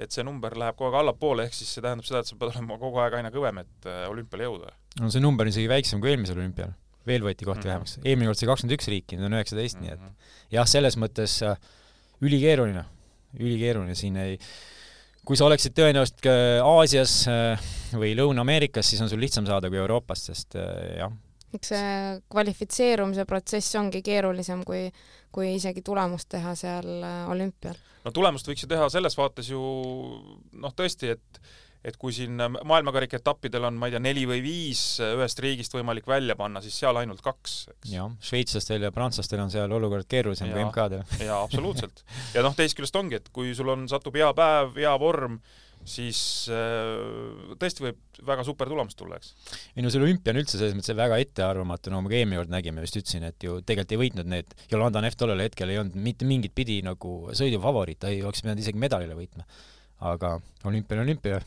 et see number läheb kogu aeg allapoole, ehk siis see tähendab seda, et sa pead olema kogu aeg aina kõvem, et äh, olümpiale jõuda. no see number on isegi väiksem kui eelmisel olümpial. veel võeti kohti mm -hmm. vähemaks. eelmine kord sai kakskümmend üks riiki, nüüd on üheksateist mm, -hmm. nii et mhm. jah, selles mõttes äh, ülikeeruline, ülikeeruline, siin ei kui sa oleksid tõenäoliselt Aasias äh, või Lõuna-Ameerikas, siis on sul lihtsam saada kui Euroopast, sest jah. Eks see kvalifitseerumise protsess ongi keerulisem kui, kui isegi tulemust teha seal olümpial no tulemust võiks ju teha selles vaates ju noh, tõesti, et et kui siin maailmakarika etappidel on, ma ei tea, neli või viis ühest riigist võimalik välja panna, siis seal ainult kaks, eks. jah, šveitslastel ja prantslastel on seal olukord keerulisem kui MK-del. jaa, absoluutselt. ja noh, teisest küljest ongi, et kui sul on, satub hea päev, hea vorm, siis äh, tõesti võib väga super tulemus tulla, eks. ei no see olümpia on üldse selles mõttes väga ettearvamatu, no me ka eelmine kord nägime, just ütlesin, et ju tegelikult ei võitnud need, Yolanda Neff tollel hetkel ei olnud mitte mingit pidi nagu sõidufavoriit, ta ei oleks pidanud isegi medalile võitma. aga olümpia on olümpia.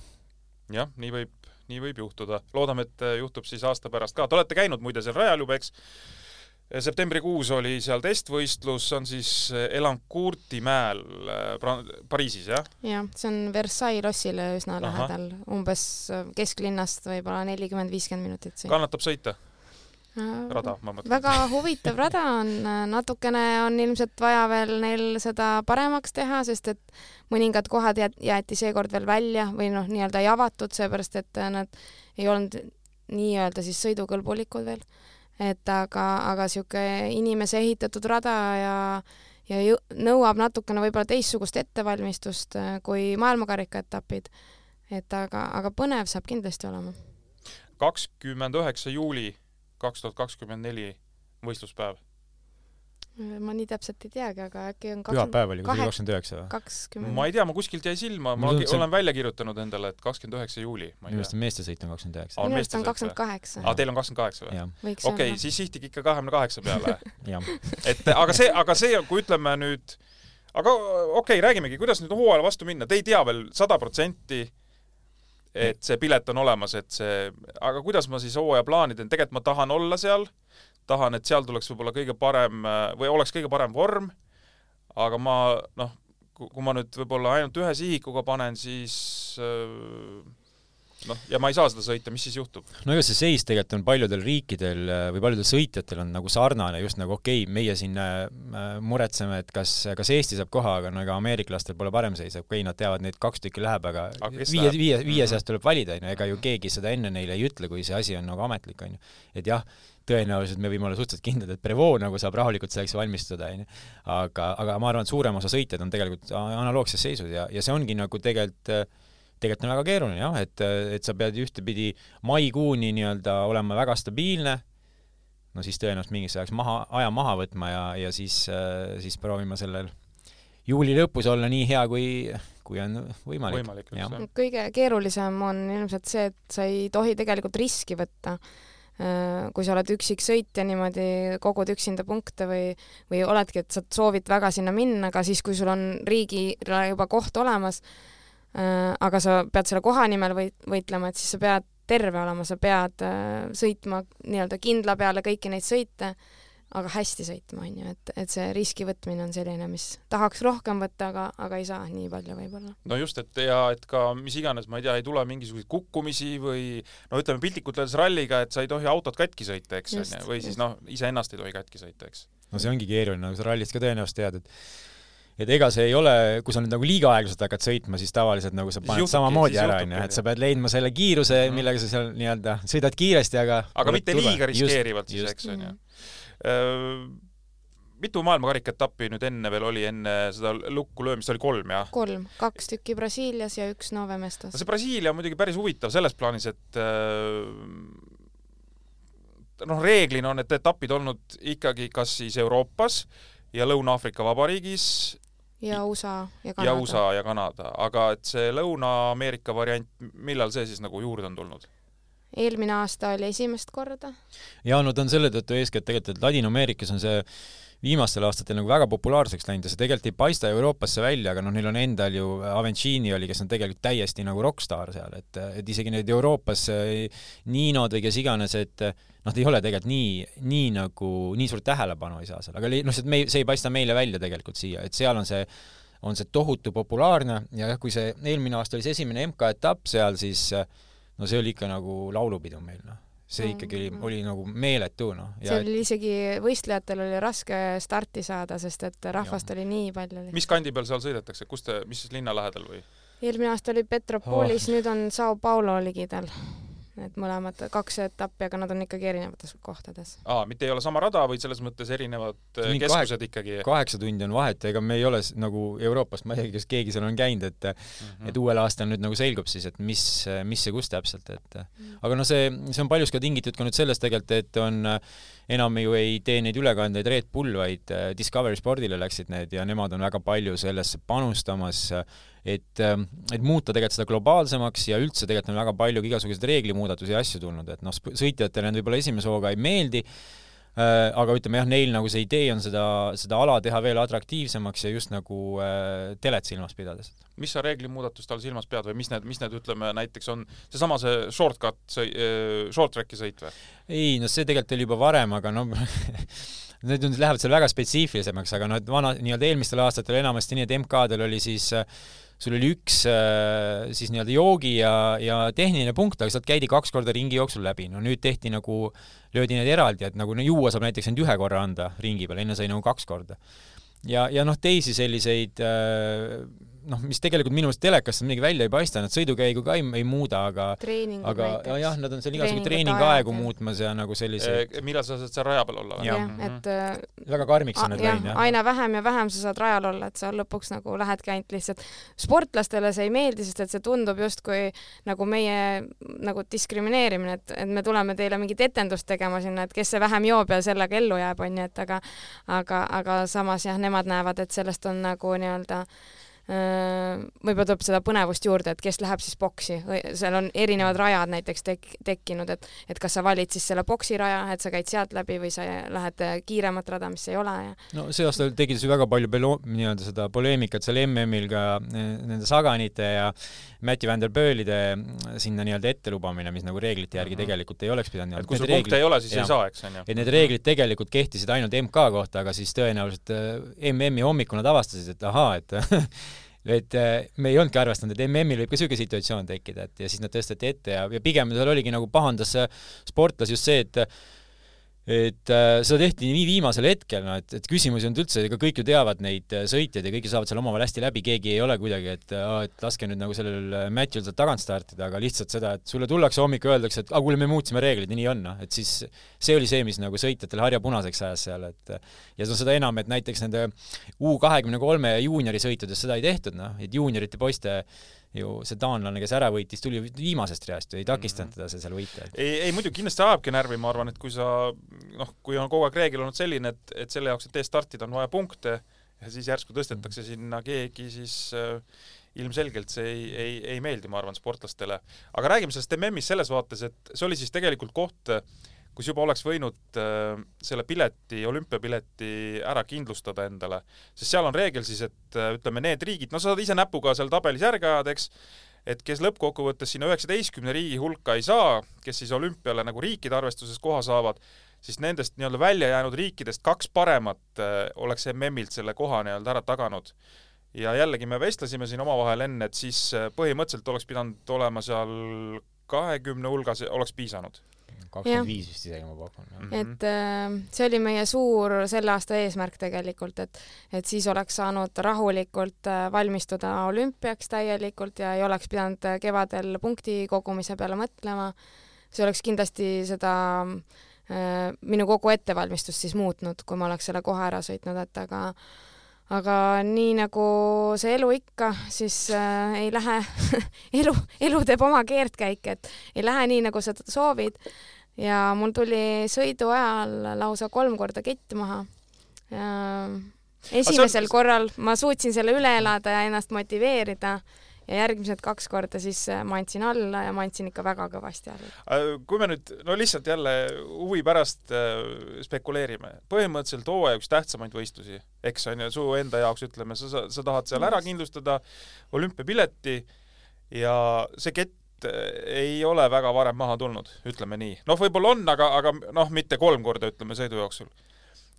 jah, nii võib, nii võib juhtuda. loodame, et juhtub siis aasta pärast ka. Te olete käinud muide seal rajal juba, eks? Septembrikuus oli seal testvõistlus, on siis Elancourti mäel äh, Pariisis, jah? jah, see on Versailles lossile üsna Aha. lähedal, umbes kesklinnast võib-olla nelikümmend, viiskümmend minutit. kannatab sõita? rada, ma mõtlen. väga huvitav rada on, natukene on ilmselt vaja veel neil seda paremaks teha, sest et mõningad kohad jäeti seekord veel välja või noh, nii-öelda ei avatud, seepärast et nad ei olnud nii-öelda siis sõidukõlbulikud veel. Et aga, aga sihuke inimese ehitatud rada ja ja jõ- nõuab natukene võib-olla teistsugust ettevalmistust äh, kui maailmakarika etapid. et aga, aga põnev saab kindlasti olema. kakskümmend üheksa juuli kaks tuhat kakskümmend neli võistluspäev. Ma nii täpselt ei teagi, aga äkki on pühapäev oli kahe- kusagil kakskümmend üheksa või? kakskümmend ma ei tea, ma kuskilt jäi silma, ma tundub, see- olen välja kirjutanud endale, et kakskümmend üheksa juuli, ma minu arust on meeste sõit on kakskümmend üheksa. on minu arust on kakskümmend kaheksa. aa, teil on kakskümmend kaheksa või? okei siis sihtigi ikka kahekümne kaheksa peale. et aga see, aga see, kui ütleme nüüd, aga okei okay,, räägimegi, kuidas nüüd hooajale vastu minna, te ei tea veel sada protsenti, et see pilet on olemas, et see, aga kuidas ma siis hooaja plaani teen, tegelikult ma tahan olla seal, tahan, et seal tuleks võib-olla kõige parem või oleks kõige parem vorm, aga ma noh, kui ma nüüd võib-olla ainult ühe sihikuga panen, siis äh, noh, ja ma ei saa seda sõita, mis siis juhtub? no ega see seis tegelikult on paljudel riikidel äh, või paljudel sõitjatel on nagu sarnane, just nagu okei okay,, meie siin äh, muretseme, et kas, kas Eesti saab koha, aga no ega ameeriklastel pole parem seis, okei okay,, nad teavad, neid kaks tükki läheb, aga Aga viie, viie, viie Mhm. seast tuleb valida, onju, ega ju keegi seda enne neile ei ütle, kui see asi on nagu ametlik, onju. et jah, tõenäoliselt me võime olla suhteliselt kindlad, et Prevost nagu saab rahulikult selleks valmistuda, onju. aga, aga ma arvan, et suurem osa sõitjaid on tegelikult analoogses seisus ja, ja see ongi nagu tegelikult äh, tegelikult on väga keeruline jah, et, et sa pead ühtepidi maikuuni nii-öelda olema väga stabiilne, no siis tõenäoliselt mingiks ajaks maha, aja maha võtma ja, ja siis, siis proovima sellel juuli lõpus olla nii hea, kui, kui on võimalik, võimalik kõige keerulisem on ilmselt see, et sa ei tohi tegelikult riski võtta. kui sa oled üksiksõitja niimoodi, kogud üksinda punkte või, või oledki, et sa soovid väga sinna minna, aga siis, kui sul on riigile juba koht olemas, aga sa pead selle koha nimel võit-, võitlema, et siis sa pead terve olema, sa pead äh, sõitma nii-öelda kindla peale kõiki neid sõite, aga hästi sõitma, on ju, et, et see riski võtmine on selline, mis tahaks rohkem võtta, aga, aga ei saa nii palju võib-olla. no just, et ja et ka mis iganes, ma ei tea, ei tule mingisuguseid kukkumisi või no ütleme piltlikult öeldes ralliga, et sa ei tohi autot katki sõita, eks Just, onju, või siis just. noh, iseennast ei tohi katki sõita, eks. no see ongi keeruline, nagu sa rallist ka tõenäoliselt tead, et et ega see ei ole, kui sa nüüd nagu liiga aeglaselt hakkad sõitma, siis tavaliselt nagu sa paned juhtubki- samamoodi ära, onju, et sa pead leidma selle kiiruse, Mhm. millega sa seal nii-öelda sõidad kiiresti, aga aga mitte turvaline. liiga riskeerivalt siis, eks onju Mm.. mitu maailmakarika etappi nüüd enne veel oli, enne seda lukku löömist oli kolm jah? kolm, kaks tükki Brasiilias ja üks Nove Mestas no see. Brasiilia on muidugi päris huvitav selles plaanis, et äh, noh, reeglina on need etapid olnud ikkagi kas siis Euroopas ja Lõuna-Aafrika Vabariigis ja USA ja Kanada. ja USA ja Kanada, aga et see Lõuna-Ameerika variant, millal see siis nagu juurde on tulnud? eelmine aasta oli esimest korda. ja no ta on selle tõttu eeskätt tegelikult, et Ladina-Ameerikas on see viimastel aastatel nagu väga populaarseks läinud ja see tegelikult ei paista Euroopasse välja, aga noh, neil on endal ju Avencini oli, kes on tegelikult täiesti nagu rokkstaar seal, et, et isegi need Euroopas eh, Ninod või kes iganes, et eh, noh, ei ole tegelikult nii, nii nagu, nii suurt tähelepanu ei saa seal, aga noh, see, see ei paista meile välja tegelikult siia, et seal on see on see tohutu populaarne ja jah, kui see eelmine aasta oli see esimene MK-etapp seal, siis no see oli ikka nagu laulupidu meil, noh. See ikkagi oli, oli nagu meeletu, noh. seal oli isegi, võistlejatel oli raske starti saada, sest et rahvast oli nii palju. mis kandi peal seal sõidetakse, kus te, mis linna lähedal või? eelmine aasta oli Petropolis oh., nüüd on Sao Paulo ligidal. Need mõlemad kaks etappi, aga nad on ikkagi erinevates kohtades. aa, mitte ei ole sama rada, vaid selles mõttes erinevad äh, Mingi keskused ikkagi. kaheksa tundi on vahet, ega me ei ole nagu Euroopast, ma ei tea, kas keegi seal on käinud, et Mhm. et uuel aastal nüüd nagu selgub siis, et mis, mis ja kus täpselt, et aga noh, see, see on paljus ka tingitud ka nüüd sellest tegelikult, et on enam ju ei tee neid ülekandeid Red Bull, vaid äh, Discovery Spordile läksid need ja nemad on väga palju sellesse panustamas, et, et muuta tegelikult seda globaalsemaks ja üldse tegelikult on väga palju igasuguseid reeglimuudatusi ja asju tulnud, et noh, sõitjatele need võib-olla esimese hooga ei meeldi, aga ütleme jah, neil nagu see idee on seda, seda ala teha veel atraktiivsemaks ja just nagu äh, telet silmas pidades. mis sa reeglimuudatust all silmas pead või mis need, mis need ütleme näiteks on seesama see shortcut sõi-, short track'i sõit või? ei no see tegelikult oli juba varem, aga noh need nüüd lähevad seal väga spetsiifilisemaks, aga noh, et vana, nii-öelda eelmistel aastatel enamasti nii, et MK-del oli siis äh, sul oli üks äh, siis nii-öelda joogi ja, ja tehniline punkt, aga sealt käidi kaks korda ringi jooksul läbi. no nüüd tehti nagu, löödi need eraldi, et nagu no juua saab näiteks ainult ühe korra anda ringi peal, enne sai nagu kaks korda. ja, ja noh, teisi selliseid äh, noh, mis tegelikult minu meelest telekast midagi välja ei paista, nad sõidukäigu ka ei, ei muuda, aga treeningud aga ja, jah, nad on seal igasugu treeningaegu muutmas ja nagu selliseid millal sa saad seal raja peal olla või? jah, et äh, väga karmiks on need jah, läinud, jah. aina vähem ja vähem sa saad rajal olla, et sa lõpuks nagu lähedki ainult lihtsalt, sportlastele see ei meeldi, sest et see tundub justkui nagu meie nagu diskrimineerimine, et, et me tuleme teile mingit etendust tegema sinna, et kes see vähem joob ja sellega ellu jääb, onju, et aga aga, aga samas jah, nemad näevad, et sellest on nagu nii-öelda võib-olla tuleb seda põnevust juurde, et kes läheb siis boksi, seal on erinevad rajad näiteks tek-, tekkinud, et et kas sa valid siis selle boksi raja, et sa käid sealt läbi või sa lähed kiiremat rada, mis ei ole ja no see aasta tegi see väga palju pelo-, nii-öelda seda poleemikat seal MM-il ka nende Saganite ja Mati van der Pöölide sinna nii-öelda ette lubamine, mis nagu reeglite järgi mm -hmm. tegelikult ei oleks pidanud et kui sul punkte ei ole, siis ja. ei saa, eks on ju. et need reeglid tegelikult kehtisid ainult MK kohta, aga siis tõenäoliselt MM-i hommikul nad avastasid, et ahaa, et et äh, me ei olnudki arvestanud, et MM-il võib ka niisugune situatsioon tekkida, et ja siis nad tõsteti ette ja, ja pigem seal oligi nagu pahandas sportlasi just see, et et äh, seda tehti nii viimasel hetkel, no et, et küsimus ei olnud üldse, ega kõik ju teavad neid äh, sõitjaid ja kõik saavad seal omavahel hästi läbi, keegi ei ole kuidagi, et aa, et laske nüüd nagu sellel äh, Matthew'l sealt tagant startida, aga lihtsalt seda, et sulle tullakse hommikul, öeldakse, et aa, kuule, me muutsime reegleid ja nii on, noh, et siis see oli see, mis nagu sõitjatel harja punaseks ajas seal, et ja no seda enam, et näiteks nende U kahekümne kolme juuniori sõitudes seda ei tehtud, noh, et juuniorite poiste ju see taanlane, kes ära võitis, tuli viimasest reast ju, ei takistanud mhm. teda see seal võita. ei, ei muidu kindlasti ajabki närvi, ma arvan, et kui sa noh, kui on kogu aeg reegel olnud selline, et, et selle jaoks, et eest startida, on vaja punkte ja siis järsku tõstetakse mhm. sinna keegi, siis äh, ilmselgelt see ei, ei, ei meeldi, ma arvan, sportlastele. aga räägime sellest MM-ist selles vaates, et see oli siis tegelikult koht äh,, kus juba oleks võinud äh, selle pileti, olümpiapileti ära kindlustada endale, sest seal on reegel siis, et äh, ütleme, need riigid, no sa saad ise näpuga seal tabelis järge ajada, eks, et kes lõppkokkuvõttes sinna üheksateistkümne riigi hulka ei saa, kes siis olümpiale nagu riikide arvestuses koha saavad, siis nendest nii-öelda välja jäänud riikidest kaks paremat äh, oleks MM-ilt selle koha nii-öelda ära taganud. ja jällegi me vestlesime siin omavahel enne, et siis äh, põhimõtteliselt oleks pidanud olema seal kahekümne hulgas, oleks piisanud kakskümmend viis vist isegi ma pakun. Mhm. et äh, see oli meie suur selle aasta eesmärk tegelikult, et et siis oleks saanud rahulikult äh, valmistuda olümpiaks täielikult ja ei oleks pidanud äh, kevadel punkti kogumise peale mõtlema. see oleks kindlasti seda minu kogu ettevalmistust siis muutnud, kui ma oleks selle kohe ära sõitnud, et aga aga nii nagu see elu ikka, siis äh, ei lähe elu, elu teeb oma keerdkäike, et ei lähe nii, nagu sa soovid ja mul tuli sõidu ajal lausa kolm korda kett maha. esimesel on... korral ma suutsin selle üle elada ja ennast motiveerida ja järgmised kaks korda siis äh, ma andsin alla ja ma andsin ikka väga kõvasti alla. Äh, kui me nüüd, no lihtsalt jälle huvi pärast äh, spekuleerime, põhimõtteliselt hooaja üks tähtsamaid võistlusi, eks on ju, su enda jaoks ütleme, sa, sa, sa tahad seal ära kindlustada olümpiapileti ja see kett ei ole väga varem maha tulnud, ütleme nii. noh, võib-olla on, aga, aga noh, mitte kolm korda, ütleme, sõidu jooksul.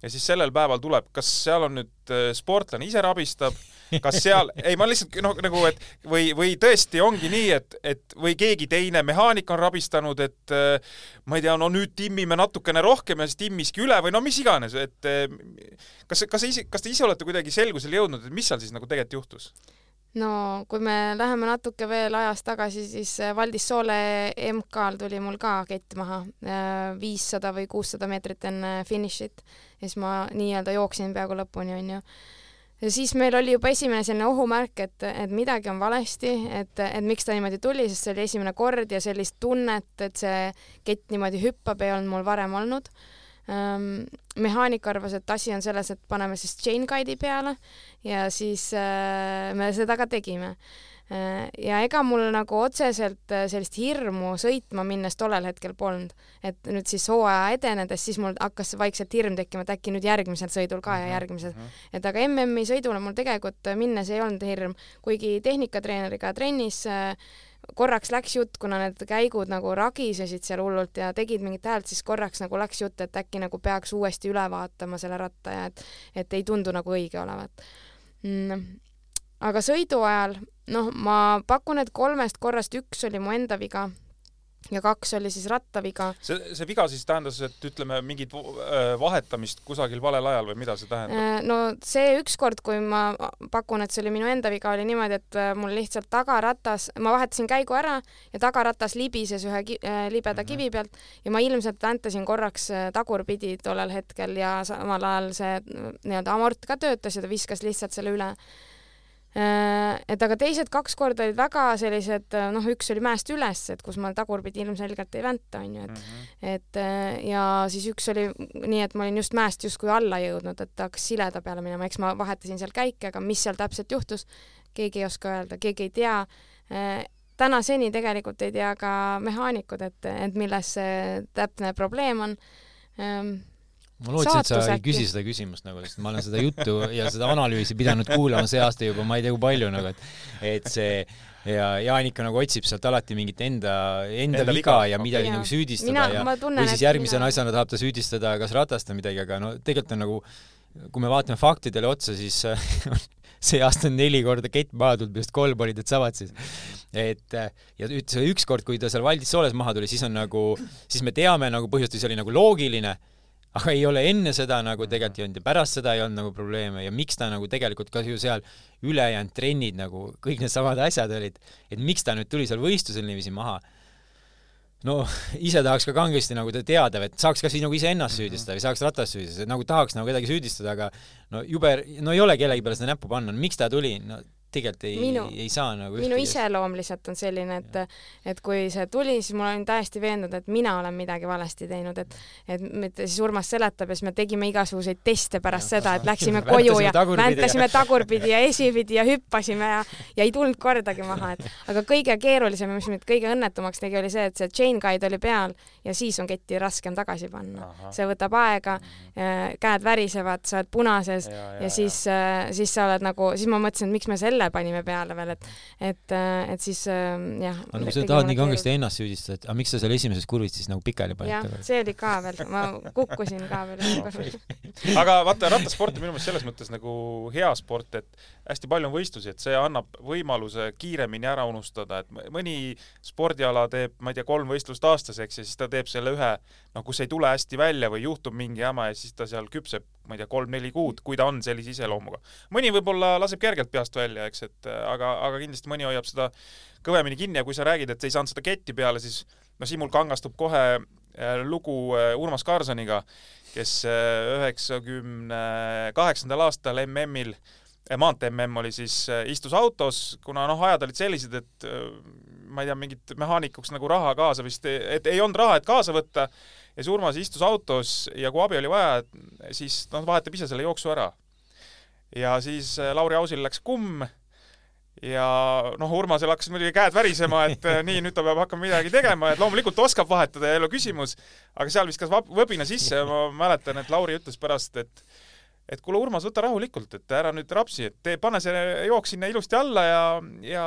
Ja siis sellel päeval tuleb, kas seal on nüüd äh, sportlane ise rabistab, kas seal, ei ma lihtsalt noh, nagu et või, või tõesti ongi nii, et, et või keegi teine mehaanik on rabistanud, et äh, ma ei tea, no nüüd timmime natukene rohkem ja siis timmiski üle või no mis iganes, et äh, kas, kas ise, kas te ise olete kuidagi selgusele jõudnud, et mis seal siis nagu tegelikult juhtus? no kui me läheme natuke veel ajas tagasi, siis Valdis Soole MK-l tuli mul ka kett maha, viissada või kuussada meetrit enne finišit ja siis ma nii-öelda jooksin peaaegu lõpuni, onju. ja siis meil oli juba esimene selline ohumärk, et, et midagi on valesti, et, et miks ta niimoodi tuli, sest see oli esimene kord ja sellist tunnet, et see kett niimoodi hüppab, ei olnud mul varem olnud ähm, mehaanik arvas, et asi on selles, et paneme siis chain guide'i peale ja siis äh, me seda ka tegime. Ja ega mul nagu otseselt äh, sellist hirmu sõitma minnes tollel hetkel polnud, et nüüd siis hooaja edenedes, siis mul hakkas vaikselt hirm tekkima, et äkki nüüd järgmisel sõidul ka ja mhm, järgmisel. mm, -hmm. et aga MM-i sõidule mul tegelikult minnes ei olnud hirm, kuigi tehnikatreeneriga trennis äh, korraks läks jutt, kuna need käigud nagu ragisesid seal hullult ja tegid mingit häält, siis korraks nagu läks jutt, et äkki nagu peaks uuesti üle vaatama selle ratta ja et, et ei tundu nagu õige olevat. Mm.. Aga sõidu ajal, noh, ma pakun, et kolmest korrast üks oli mu enda viga ja kaks oli siis rattaviga. see, see viga siis tähendas, et ütleme, mingit äh, vahetamist kusagil valel ajal või mida see tähendab? Äh, no see ükskord, kui ma pakun, et see oli minu enda viga, oli niimoodi, et äh, mul lihtsalt tagaratas, ma vahetasin käigu ära ja tagaratas libises ühe ki äh, libeda mm -hmm. kivi pealt ja ma ilmselt väntasin korraks tagurpidi tollel hetkel ja samal ajal see nii-öelda amort ka töötas ja ta viskas lihtsalt selle üle et aga teised kaks korda olid väga sellised, äh, noh, üks oli mäest üles, et kus ma tagurpidi ilmselgelt ei vänta, onju, et mm -hmm. et äh, ja siis üks oli nii, et ma olin just mäest justkui alla jõudnud, et hakkas sileda peale minema, eks ma vahetasin seal käike, aga mis seal täpselt juhtus, keegi ei oska öelda, keegi ei tea. tänaseni tegelikult ei tea ka mehaanikud, et, et milles see täpne probleem on ma lootsin, et sa ei küsi seda küsimust nagu, sest ma olen seda juttu ja seda analüüsi pidanud kuulama see aasta juba ma ei tea kui palju nagu, et et see ja Jaan ikka nagu otsib sealt alati mingit enda, enda, enda viga ja midagi okay. nagu süüdistada mina, ja tunnen, või siis järgmise mina... asjana tahab ta süüdistada kas ratast või midagi, aga no tegelikult on nagu kui me vaatame faktidele otsa, siis see aasta on neli korda kett maha tulnud, millest kolm olid needsamad siis. et ja see ükskord, kui ta seal Valdis Sooles maha tuli, siis on nagu, siis me teame nagu põhjust, see oli nagu loogiline aga ei ole enne seda nagu tegelikult ei olnud ja pärast seda ei olnud nagu probleeme ja miks ta nagu tegelikult ka ju seal ülejäänud trennid nagu kõik needsamad asjad olid, et miks ta nüüd tuli seal võistlusel niiviisi maha. no ise tahaks ka kangesti nagu teada, et saaks kas nagu iseennast süüdistada või saaks ratast süüdistada, nagu tahaks nagu kedagi süüdistada, aga no jube, no ei ole kellegi peale seda näppu panna, miks ta tuli, no tegelikult ei, ei saa nagu minu iseloom lihtsalt on selline, et et kui see tuli, siis ma olin täiesti veendunud, et mina olen midagi valesti teinud, et et mitte siis Urmas seletab ja siis me tegime igasuguseid teste pärast ja, seda, et läksime koju ja väntasime tagurpidi ja esipidi ja hüppasime ja ja ei tulnud kordagi maha, et aga kõige keerulisem ja mis mind kõige õnnetumaks tegi, oli see, et see chain guide oli peal ja siis on ketti raskem tagasi panna. see võtab aega, mhm. käed värisevad, sa oled punases ja, ja, ja siis, siis sa oled nagu, siis ma mõtlesin, et miks me selle panime peale veel, et, et, et siis jah. aga kui sa tahad nii kangesti ennast süüdistada, et aga miks sa seal esimeses kurvis siis nagu pikali panid? jah, see oli ka veel, ma kukkusin ka veel aga vaata, rattasport on minu meelest selles mõttes nagu hea sport, et hästi palju on võistlusi, et see annab võimaluse kiiremini ära unustada, et mõni spordiala teeb, ma ei tea, kolm võistlust aastas, eks, ja siis ta teeb selle ühe, noh, kus ei tule hästi välja või juhtub mingi jama ja siis ta seal küpseb, ma ei tea, kolm-neli kuud, kui ta on sellise iseloomuga. mõni võib-olla laseb kergelt peast välja, eks, et aga, aga kindlasti mõni hoiab seda kõvemini kinni ja kui sa räägid, et sa ei saanud seda ketti peale, siis no siin mul kangastub kohe äh, lugu äh, Urmas Karsoniga, kes äh, üheksakümne kaheksandal aastal MM-il maantee MM oli siis, istus autos, kuna noh, ajad olid sellised, et ma ei tea, mingit mehaanikuks nagu raha kaasa vist, et ei olnud raha, et kaasa võtta, ja siis Urmas istus autos ja kui abi oli vaja, siis noh, vahetab ise selle jooksu ära. ja siis Lauri Ausil läks kumm ja noh, Urmasel hakkasid muidugi käed värisema, et äh, nii, nüüd ta peab hakkama midagi tegema, et loomulikult oskab vahetada, ei ole küsimus, aga seal viskas võbina sisse ja ma mäletan, et Lauri ütles pärast, et et kuule, Urmas, võta rahulikult, et ära nüüd rapsi, et tee, pane see jook sinna ilusti alla ja, ja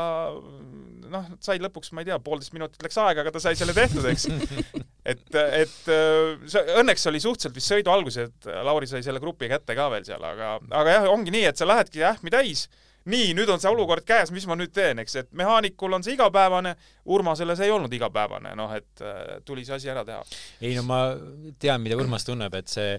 noh, said lõpuks, ma ei tea, poolteist minutit läks aega, aga ta sai selle tehtud, eks. et, et äh, see õnneks oli suhteliselt vist sõidu alguses, et Lauri sai selle grupi kätte ka veel seal, aga, aga jah, ongi nii, et sa lähedki ähmi täis nii, nüüd on see olukord käes, mis ma nüüd teen, eks, et mehaanikul on see igapäevane, Urmasele see ei olnud igapäevane, noh, et äh, tuli see asi ära teha. ei no ma tean, mida Urmas tunneb, et see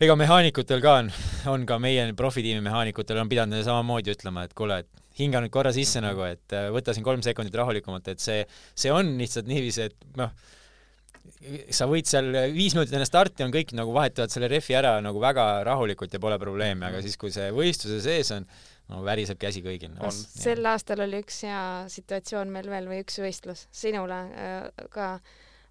ega mehaanikutel ka on, on ka meie profitiimi mehaanikutel on pidanud samamoodi ütlema, et kuule, et hinga nüüd korra sisse nagu, et äh, võta siin kolm sekundit rahulikumalt, et see, see on lihtsalt niiviisi, et noh, sa võid seal viis minutit enne starti on kõik nagu vahetavad selle rehvi ära nagu väga rahulikult ja pole probleemi, aga siis, kui see võistluse sees on, no väriseb käsi kõigil. sel aastal oli üks hea situatsioon meil veel või üks võistlus sinule äh, ka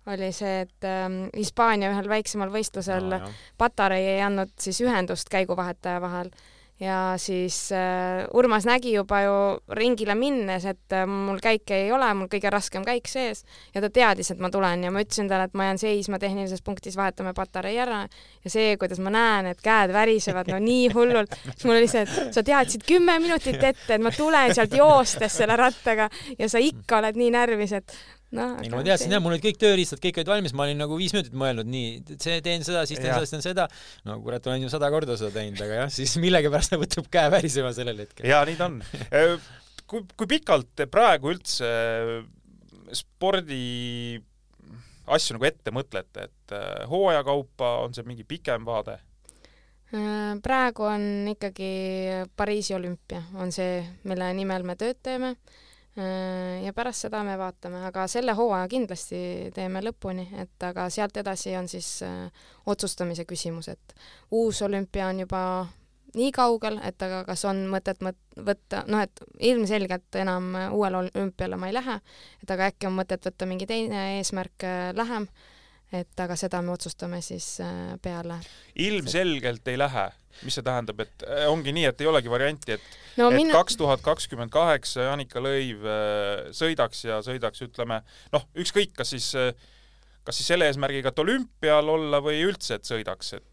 oli see, et ähm, Hispaania ühel väiksemal võistlusel no, Patarei ei andnud siis ühendust käiguvahetaja vahel. Ja siis äh, Urmas nägi juba ju ringile minnes, et äh, mul käike ei ole, mul kõige raskem käik sees. Ja ta teadis, et ma tulen ja ma ütlesin talle, et ma jään seisma tehnilises punktis, vahetame patarei ära. Ja see, kuidas ma näen, et käed värisevad no nii hullult, siis mul oli see, et sa teadsid kümme minutit ette, et ma tulen sealt joostes selle rattaga. Ja sa ikka oled nii närvis, et noh. ei no ma teadsin jah, mul olid kõik tööriistad, kõik olid valmis, ma olin nagu viis minutit mõelnud, nii, see teen seda, siis teen seda, siis teen seda. no kurat, olen ju sada korda seda teinud, aga jah, siis millegipärast võtab käe värisema sellel hetkel. jaa, nii ta on. kui, kui pikalt te praegu üldse spordi asju nagu ette mõtlete, et äh, hooaja kaupa on see mingi pikem vaade? Äh, praegu on ikkagi Pariisi olümpia, on see, mille nimel me tööd teeme Äh, ja pärast seda me vaatame, aga selle hooaja kindlasti teeme lõpuni, et aga sealt edasi on siis äh, otsustamise küsimus, et uus olümpia on juba nii kaugel, et aga kas on mõtet mõt-, võtta, noh et ilmselgelt enam uuele olümpiale ma ei lähe, et aga äkki on mõtet võtta mingi teine eesmärk äh, lähem, et aga seda me otsustame siis äh, peale. ilmselgelt ei lähe mis see tähendab, et äh, ongi nii, et ei olegi varianti, et no, et kaks tuhat kakskümmend kaheksa Janika Lõiv äh, sõidaks ja sõidaks, ütleme, noh, ükskõik, kas siis kas siis selle eesmärgiga, et olümpial olla või üldse, et sõidaks, et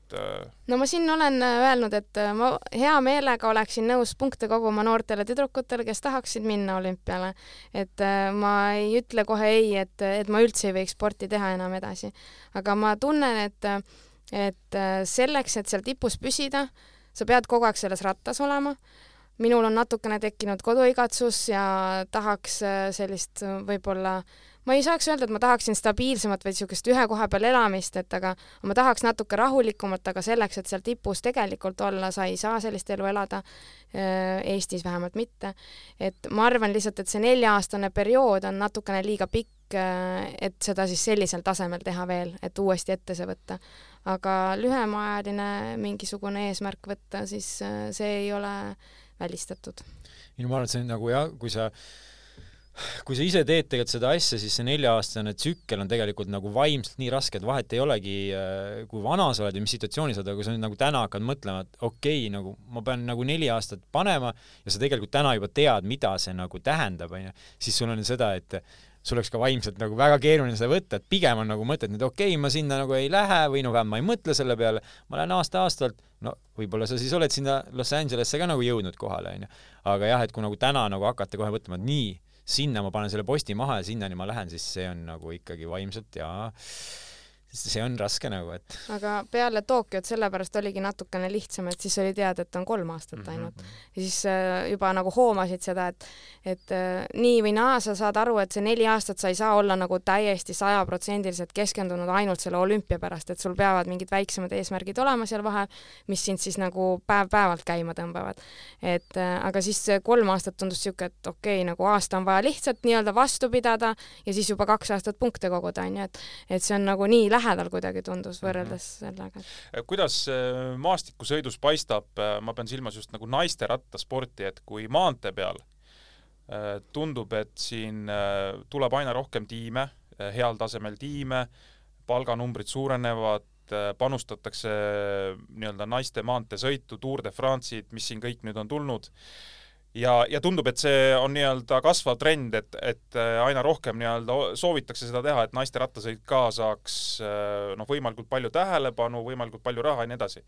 no ma siin olen öelnud, et ma hea meelega oleksin nõus punkte koguma noortele tüdrukutele, kes tahaksid minna olümpiale. et ma ei ütle kohe ei, et, et ma üldse ei võiks sporti teha enam edasi. aga ma tunnen, et et äh, selleks, et seal tipus püsida, sa pead kogu aeg selles rattas olema. minul on natukene tekkinud koduigatsus ja tahaks äh, sellist äh, võib-olla ma ei saaks öelda, et ma tahaksin stabiilsemat või niisugust ühe koha peal elamist, et aga ma tahaks natuke rahulikumat, aga selleks, et seal tipus tegelikult olla, sa ei saa sellist elu elada, Eestis vähemalt mitte. et ma arvan lihtsalt, et see nelja-aastane periood on natukene liiga pikk, et seda siis sellisel tasemel teha veel, et uuesti ette see võtta aga lühemaajaline mingisugune eesmärk võtta, siis äh, see ei ole välistatud. ei no ma arvan, et see on nagu jah, kui sa kui sa ise teed tegelikult seda asja, siis see nelja-aastane tsükkel on tegelikult nagu vaimselt nii raske, et vahet ei olegi, äh, kui vana sa oled ja mis situatsioonis sa oled, aga kui sa nüüd nagu täna hakkad mõtlema, et okei okay,, nagu ma pean nagu neli aastat panema ja sa tegelikult täna juba tead, mida see nagu tähendab, onju, siis sul on seda, et sul oleks ka vaimselt nagu väga keeruline seda võtta, et pigem on nagu mõte, et nüüd okei okay,, ma sinna nagu ei lähe või no vähemalt ma ei mõtle selle peale, ma lähen aasta-aastalt, no võib-olla sa siis oled sinna Los Angelesse ka nagu jõudnud kohale, onju. aga jah, et kui nagu täna nagu hakata kohe mõtlema, et nii, sinna ma panen selle posti maha ja sinnani ma lähen, siis see on nagu ikkagi vaimselt ja see on raske nagu, et. aga peale Tokyot sellepärast oligi natukene lihtsam, et siis oli teada, et on kolm aastat mhm, ainult mm. -hmm. ja siis äh, juba nagu hoomasid seda, et, et äh, nii või naa sa saad aru, et see neli aastat sa ei saa olla nagu täiesti sajaprotsendiliselt keskendunud ainult selle olümpia pärast, et sul peavad mingid väiksemad eesmärgid olema seal vahel, mis sind siis nagu päev-päevalt käima tõmbavad. et äh, aga siis kolm aastat tundus niisugune, et okei okay,, nagu aasta on vaja lihtsalt nii-öelda vastu pidada ja siis juba kaks aastat punkte koguda, onju, et et see on nagu nii lähedal lähedal kuidagi tundus võrreldes mm -hmm. sellega. Äh, kuidas äh, maastikusõidus paistab, äh, ma pean silmas just nagu naiste rattasporti, et kui maantee peal tundub, et siin tuleb aina rohkem tiime, heal tasemel tiime, palganumbrid suurenevad, panustatakse nii-öelda naiste maanteesõitu, Tour de France'id, mis siin kõik nüüd on tulnud ja, ja tundub, et see on nii-öelda kasvav trend, et, et äh, aina rohkem nii-öelda soovitakse seda teha, et naiste rattasõit ka saaks äh, noh, võimalikult palju tähelepanu, võimalikult palju raha ja nii edasi.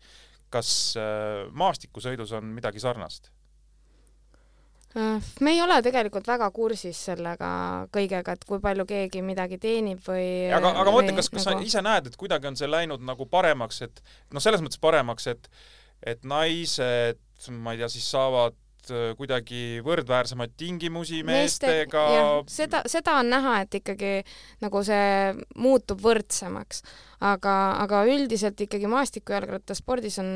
kas äh, maastikusõidus on midagi sarnast? me ei ole tegelikult väga kursis sellega kõigega, et kui palju keegi midagi teenib või aga, aga ma mõtlen, kas, kas nagu... sa ise näed, et kuidagi on see läinud nagu paremaks, et noh, selles mõttes paremaks, et et naised, ma ei tea, siis saavad kuidagi võrdväärsemaid tingimusi meestega Meeste,. seda, seda on näha, et ikkagi nagu see muutub võrdsemaks, aga, aga üldiselt ikkagi maastikujalgrattaspordis on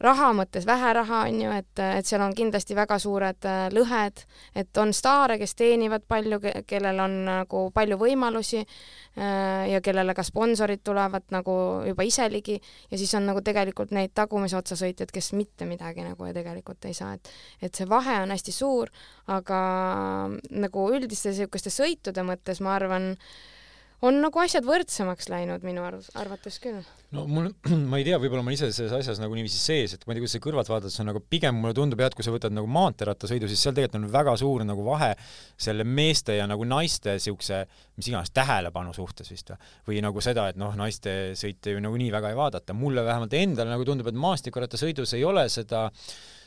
raha mõttes vähe raha, on ju, et, et seal on kindlasti väga suured äh, lõhed, et on staare, kes teenivad palju, kellel on nagu palju võimalusi äh, ja kellele ka sponsorid tulevad nagu juba ise ligi ja siis on nagu tegelikult neid tagumise otsa sõitjaid, kes mitte midagi nagu tegelikult ei saa, et et see vahe on hästi suur, aga nagu üldiste niisuguste sõitude mõttes ma arvan, on nagu asjad võrdsemaks läinud minu arv- arvates küll. no mul, ma ei tea, võib-olla ma ise selles asjas nagu niiviisi sees, et ma ei tea, kuidas sa kõrvalt vaatad, see on nagu pigem mulle tundub jah, et kui sa võtad nagu maanteerattasõidu, siis seal tegelikult on väga suur nagu vahe selle meeste ja nagu naiste siukse mis iganes tähelepanu suhtes vist või, või nagu seda, et noh, naiste sõite ju nagunii väga ei vaadata, mulle vähemalt endale nagu tundub, et maastikurattasõidus ei ole seda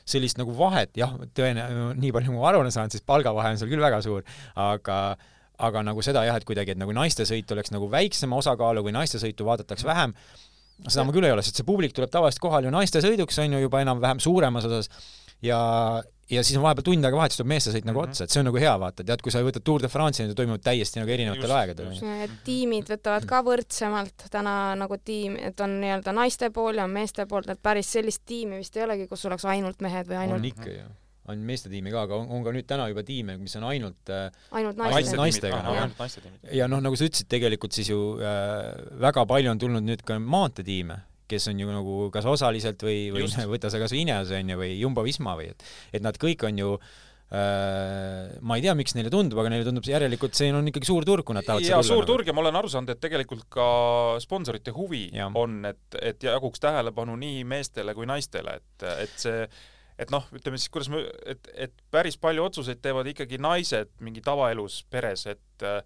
sellist nagu vahet, jah, tõene-, nii palju kui ma aru olen saanud, siis palgavahe on seal küll väga suur, aga aga nagu seda jah, et kuidagi, et nagu naiste sõit oleks nagu väiksema osakaalu või naiste sõitu vaadatakse vähem, seda ma küll ei ole, sest see publik tuleb tavaliselt kohale ju naiste sõiduks, on ju juba enam-vähem suuremas osas ja ja siis on vahepeal tund aega vahet, siis tuleb meeste sõit nagu Mhm. otsa, et see on nagu hea vaata, tead, kui sa võtad Tour de France'i, need toimuvad täiesti nagu erinevatel Just, aegadel tiimid võtavad ka võrdsemalt täna nagu tiim, et on nii-öelda naiste pool ja on meeste poolt, et päris sellist tiimi vist ei olegi, kus oleks ainult mehed või on ainult, ikka ju, on meeste tiimi ka, aga on, on ka nüüd täna juba tiime, mis on ainult äh, ainult Naiste- naistega, ja noh, nagu sa ütlesid, tegelikult siis ju äh, väga palju on tulnud nüüd ka maanteetiime, kes on ju nagu kas osaliselt või, või Just. võta sa kas või Ineos on ju või Jumbo-Visma või et et nad kõik on ju äh, ma ei tea, miks neile tundub, aga neile tundub see järelikult see on ikkagi suur turg, kui nad tahavad ja suur nagu. turg ja ma olen aru saanud, et tegelikult ka sponsorite huvi Jah. on, et, et jaguks tähelepanu nii meestele kui naistele, et, et see et noh, ütleme siis, kuidas me, et, et päris palju otsuseid teevad ikkagi naised mingi tavaelus peres, et äh,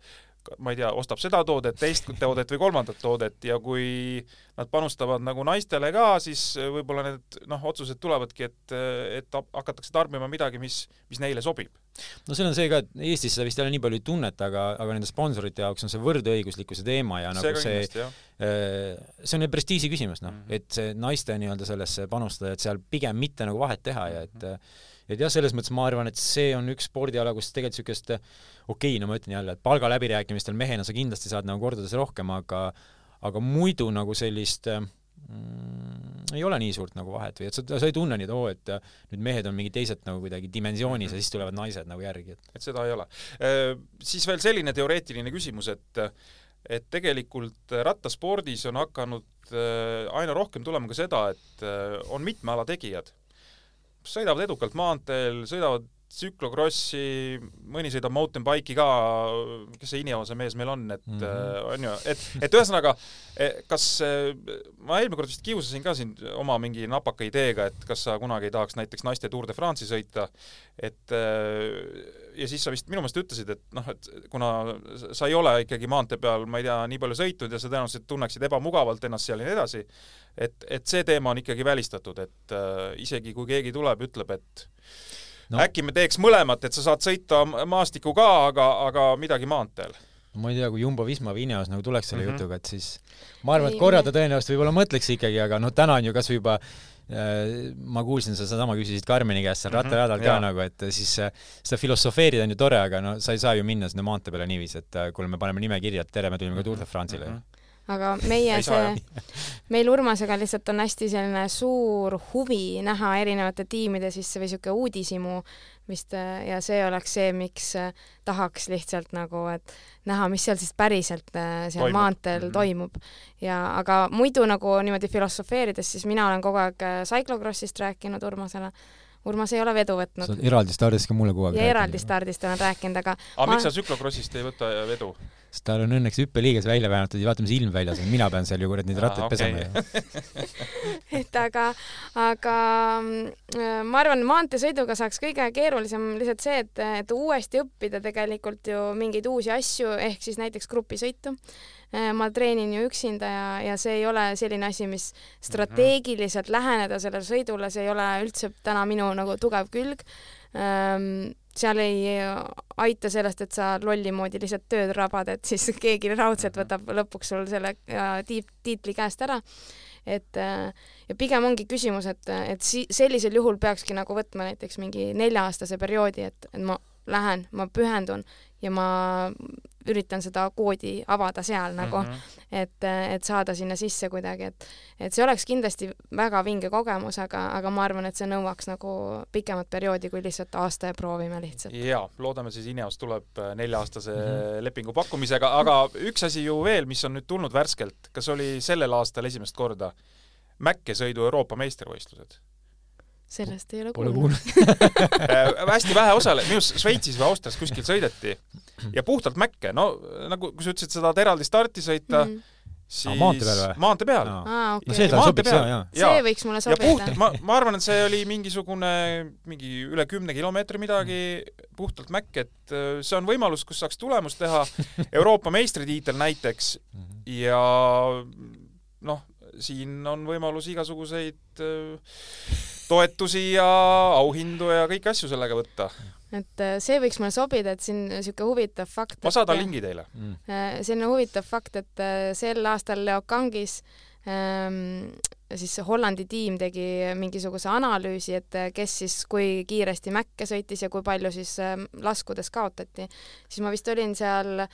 ma ei tea, ostab seda toodet, teist toodet või kolmandat toodet ja kui nad panustavad nagu naistele ka, siis võib-olla need noh, otsused tulevadki, et, et hakatakse tarbima midagi, mis, mis neile sobib. No seal on see ka, et Eestis seda vist jälle nii palju ei tunneta, aga, aga nende sponsorite jaoks on see võrdõiguslikkuse teema ja see nagu see. Äh, see on ju prestiiži küsimus, noh Mhm. mm, -hmm. et see naiste nii-öelda sellesse panustada, et seal pigem mitte nagu vahet teha ja et et jah, selles mõttes ma arvan, et see on üks spordiala, kus tegelikult niisugust okei okay,, no ma ütlen jälle, et palgaläbirääkimistel mehena sa kindlasti saad nagu kordades rohkem, aga aga muidu nagu sellist mm, ei ole nii suurt nagu vahet või et sa, sa ei tunne nii, et oo, et nüüd mehed on mingi teised nagu kuidagi dimensioonis mm -hmm. ja siis tulevad naised nagu järgi, et et seda ei ole. Siis veel selline teoreetiline küsimus, et et tegelikult rattaspordis on hakanud äh, aina rohkem tulema ka seda, et äh, on mitme ala tegijad. sõidavad edukalt maanteel, sõidavad tsüklokrossi, mõni sõidab mountain bike'i ka, kes see Ineose mees meil on, et mm. -hmm. on ju, et, et ühesõnaga, kas äh, ma eelmine kord vist kiusasin ka sind oma mingi napaka ideega, et kas sa kunagi ei tahaks näiteks naiste Tour de France'i sõita, et äh, ja siis sa vist minu meelest ütlesid, et noh, et kuna sa ei ole ikkagi maantee peal, ma ei tea, nii palju sõitnud ja sa tõenäoliselt tunneksid ebamugavalt ennast seal ja nii edasi, et, et see teema on ikkagi välistatud, et isegi kui keegi tuleb, ütleb, et no. Äkki me teeks mõlemat, et sa saad sõita maastikku ka, aga, aga midagi maanteel. ma ei tea, kui Jumbo-Visma või Ineos nagu tuleks selle mm. -hmm. jutuga, et siis ma arvan, et korra ta tõenäoliselt võib-olla mõtleks ikkagi, aga noh, täna on ju kas või juba äh, ma kuulsin, sa sedasama küsisid Karmeni käest seal Mhm, rattaradal ka jaa. nagu, et siis äh, seda filosofeerida on ju tore, aga no sa ei saa ju minna sinna maantee peale niiviisi, et äh, kuule, me paneme nime kirja, et tere, me tulime ka Tour de France'ile mm. Aga meie see, meil Urmasega lihtsalt on hästi selline suur huvi näha erinevate tiimide sisse või sihuke uudishimu vist ja see oleks see, miks äh, tahaks lihtsalt nagu, et näha, mis seal siis päriselt äh, seal Toimub. maanteel mm -hmm. toimub. ja aga muidu nagu niimoodi filosofeerides, siis mina olen kogu aeg äh, cyclocrossist rääkinud Urmasele. Urmas ei ole vedu sa võtnud oled eraldi stardis ka mulle kogu aeg ja eraldi. stardist olen rääkinud, aga aga Ma- miks sa tsüklokrossist ei võta vedu? Sest tal on õnneks hüppeliiges välja väänatud ja vaata, mis ilm väljas on, mina pean seal ju kuradi neid rattaid okei. pesema ju. et aga, aga mm, ma arvan, maanteesõiduga saaks kõige keerulisem lihtsalt see, et, et uuesti õppida tegelikult ju mingeid uusi asju, ehk siis näiteks grupisõitu. ma treenin ju üksinda ja, ja see ei ole selline asi, mis strateegiliselt läheneda sellele sõidule, see ei ole üldse täna minu nagu tugev külg seal ei aita sellest, et sa lolli moodi lihtsalt tööd rabad, et siis keegi raudselt võtab lõpuks sul selle äh, tiit-, tiitli käest ära. et äh, ja pigem ongi küsimus, et, et si-, sellisel juhul peakski nagu võtma näiteks mingi nelja-aastase perioodi, et, et ma lähen, ma pühendun ja ma üritan seda koodi avada seal nagu mm. -hmm. et, et saada sinna sisse kuidagi, et et see oleks kindlasti väga vinge kogemus, aga, aga ma arvan, et see nõuaks nagu pikemat perioodi kui lihtsalt aasta ja proovime lihtsalt. jaa, loodame siis Ineos tuleb äh, nelja-aastase mm. -hmm. lepingu pakkumisega, aga üks asi ju veel, mis on nüüd tulnud värskelt, kas oli sellel aastal esimest korda mäkkesõidu Euroopa meistrivõistlused sellest ei ole kuulnud. äh,? hästi vähe osale, minu arust Šveitsis või Austrias kuskil sõideti ja puhtalt mäkke, no nagu kui sa ütlesid, sa tahad eraldi starti sõita mm, Mhm. -hmm. siis Aa, maantee peal või? maantee peal Aa. aa, no okei see Maantee sobiks peal. jaa, jaa. see võiks mulle ja sobida., ma, ma arvan, et see oli mingisugune mingi üle kümne kilomeetri midagi puhtalt mäkk, et äh, see on võimalus, kus saaks tulemust teha, Euroopa meistritiitel näiteks ja noh, siin on võimalus igasuguseid äh, toetusi ja auhindu ja kõiki asju sellega võtta. Et äh, see võiks mulle sobida, et siin niisugune huvitav fakt. ma saadan lingi teile. Äh, selline huvitav fakt, et äh, sel aastal Leo Kangis ähm, siis see Hollandi tiim tegi mingisuguse analüüsi, et kes siis kui kiiresti mäkke sõitis ja kui palju siis äh, laskudes kaotati. siis ma vist olin seal,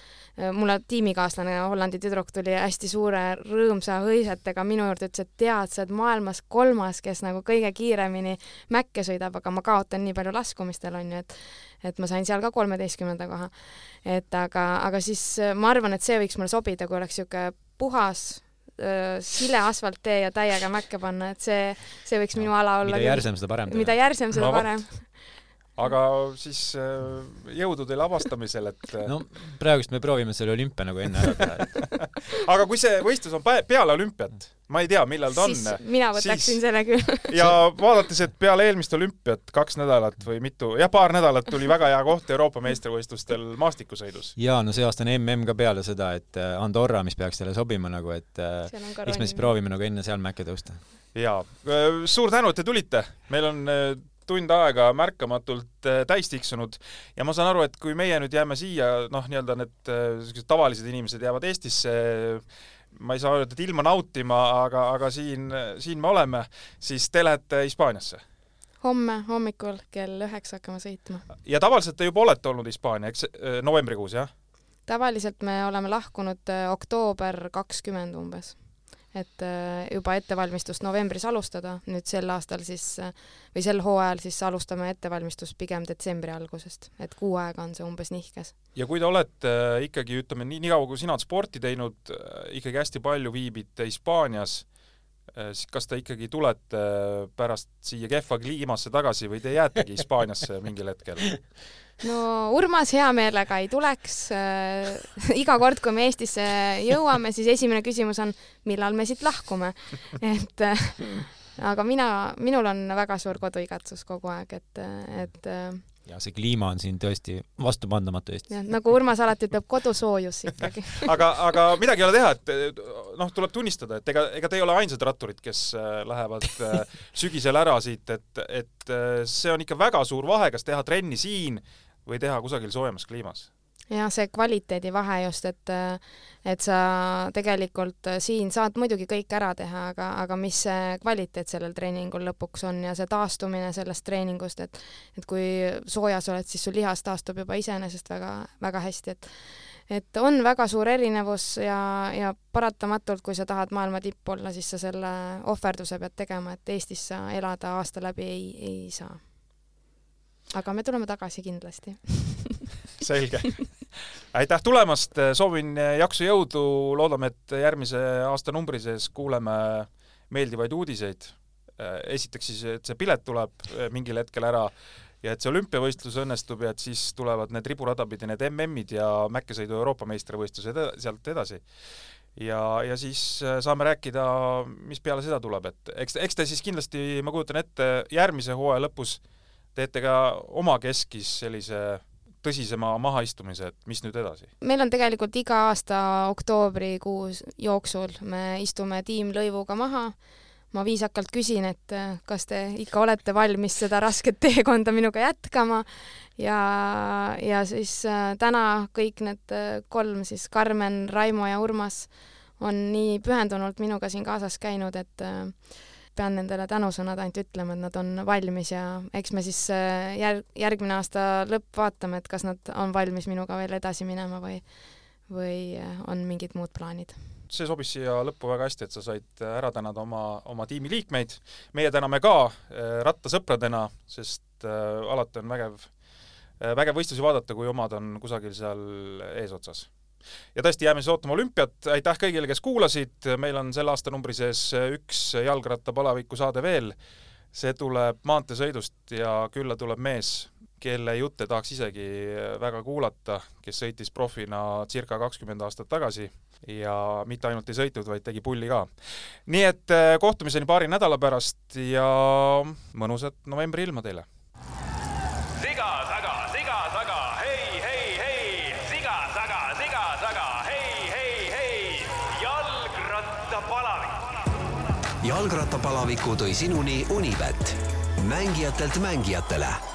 mulle tiimikaaslane Hollandi tüdruk tuli hästi suure rõõmsa hõisetega minu juurde, ütles, et tead, sa oled maailmas kolmas, kes nagu kõige kiiremini mäkke sõidab, aga ma kaotan nii palju laskumistel onju, et et ma sain seal ka kolmeteistkümnenda koha. et aga, aga siis ma arvan, et see võiks mulle sobida, kui oleks niisugune puhas sile asfalttee ja täiega mäkke panna, et see, see võiks minu ala olla mida järsem, seda parem. mida järsem, seda No parem. Aga siis äh, jõudu teile avastamisel, et äh, no praegust me proovime selle olümpia nagu enne ära teha, aga kui see võistlus on peale olümpiat, ma ei tea, millal ta on siis mina võtaksin siis- selle küll. ja vaadates, et peale eelmist olümpiat kaks nädalat või mitu, jah, paar nädalat tuli väga hea koht Euroopa meistrivõistlustel maastikusõidus. jaa, no see aasta on mm ka peale seda, et äh, Andorra, mis peaks teile sobima nagu, et on eks me siis proovime nagu enne seal mäkke tõusta. jaa, suur tänu, et te tulite, meil on tund aega märkamatult äh, täis tiksunud ja ma saan aru, et kui meie nüüd jääme siia, noh, nii-öelda need äh, sellised tavalised inimesed jäävad Eestisse ma ei saa öelda, et ilma nautima, aga, aga siin, siin me oleme, siis te lähete Hispaaniasse. homme hommikul kell üheksa hakkame sõitma. ja tavaliselt te juba olete olnud Hispaania, eks äh, novembrikuus, jah? tavaliselt me oleme lahkunud oktoober kakskümmend umbes. Et äh, juba ettevalmistust novembris alustada, nüüd sel aastal siis äh, või sel hooajal siis alustame ettevalmistust pigem detsembri algusest, et kuu aega on see umbes nihkes. ja kui te olete äh, ikkagi, ütleme nii, nii kaua kui sina oled sporti teinud, ikkagi hästi palju viibite Hispaanias, siis kas te ikkagi tulete pärast siia kehva kliimasse tagasi või te jäätegi Hispaaniasse mingil hetkel? no Urmas hea meelega ei tuleks äh,. iga kord, kui me Eestisse jõuame, siis esimene küsimus on, millal me siit lahkume. et äh, aga mina, minul on väga suur koduigatsus kogu aeg, et, et äh, ja see kliima on siin tõesti vastupandamatu Eestis. nagu Urmas alati ütleb, kodusoojus ikkagi. aga, aga midagi ei ole teha, et noh, tuleb tunnistada, et ega, ega te ei ole ainsad ratturid, kes äh, lähevad äh, sügisel ära siit, et, et äh, see on ikka väga suur vahe, kas teha trenni siin või teha kusagil soojemas kliimas. jah, see kvaliteedivahe just, et et sa tegelikult siin saad muidugi kõik ära teha, aga, aga mis see kvaliteet sellel treeningul lõpuks on ja see taastumine sellest treeningust, et et kui soojas oled, siis su lihas taastub juba iseenesest väga, väga hästi, et et on väga suur erinevus ja, ja paratamatult, kui sa tahad maailma tipp olla, siis sa selle ohverduse pead tegema, et Eestis sa elada aasta läbi ei, ei saa. Aga me tuleme tagasi kindlasti selge. aitäh tulemast, soovin jaksu, jõudu, loodame, et järgmise aastanumbri sees kuuleme meeldivaid uudiseid. esiteks siis, et see pilet tuleb mingil hetkel ära ja et see olümpiavõistlus õnnestub ja et siis tulevad need riburada pidi need MM-id ja mäkkesõidu Euroopa meistrivõistlused sealt edasi. ja, ja siis saame rääkida, mis peale seda tuleb, et eks, eks te siis kindlasti, ma kujutan ette, järgmise hooaja lõpus teete ka oma keskis sellise tõsisema mahaistumise, et mis nüüd edasi? meil on tegelikult iga aasta oktoobrikuus jooksul me istume tiimlõivuga maha ma viisakalt küsin, et äh, kas te ikka olete valmis seda rasket teekonda minuga jätkama ja, ja siis äh, täna kõik need äh, kolm siis Karmen, Raimo ja Urmas on nii pühendunult minuga siin kaasas käinud, et äh, pean nendele tänusõnad ainult ütlema, et nad on valmis ja eks me siis äh, järg, järgmine aasta lõpp vaatame, et kas nad on valmis minuga veel edasi minema või, või äh, on mingid muud plaanid see sobis siia lõppu väga hästi, et sa said ära tänada oma, oma tiimi liikmeid. meie täname ka äh, rattasõpradena, sest äh, alati on vägev äh,, vägev võistlusi vaadata, kui omad on kusagil seal eesotsas. Ja tõesti, jääme siis ootama olümpiat, aitäh kõigile, kes kuulasid, meil on selle aastanumbri sees üks jalgrattapalaviku saade veel. see tuleb maanteesõidust ja külla tuleb mees, kelle jutte tahaks isegi väga kuulata, kes sõitis profina circa kakskümmend aastat tagasi ja mitte ainult ei sõitnud, vaid tegi pulli ka. nii et äh, kohtumiseni paari nädala pärast ja mõnusat novembri ilma teile! Jalgrattapalaviku tõi sinuni Unibet, mängijatelt mängijatele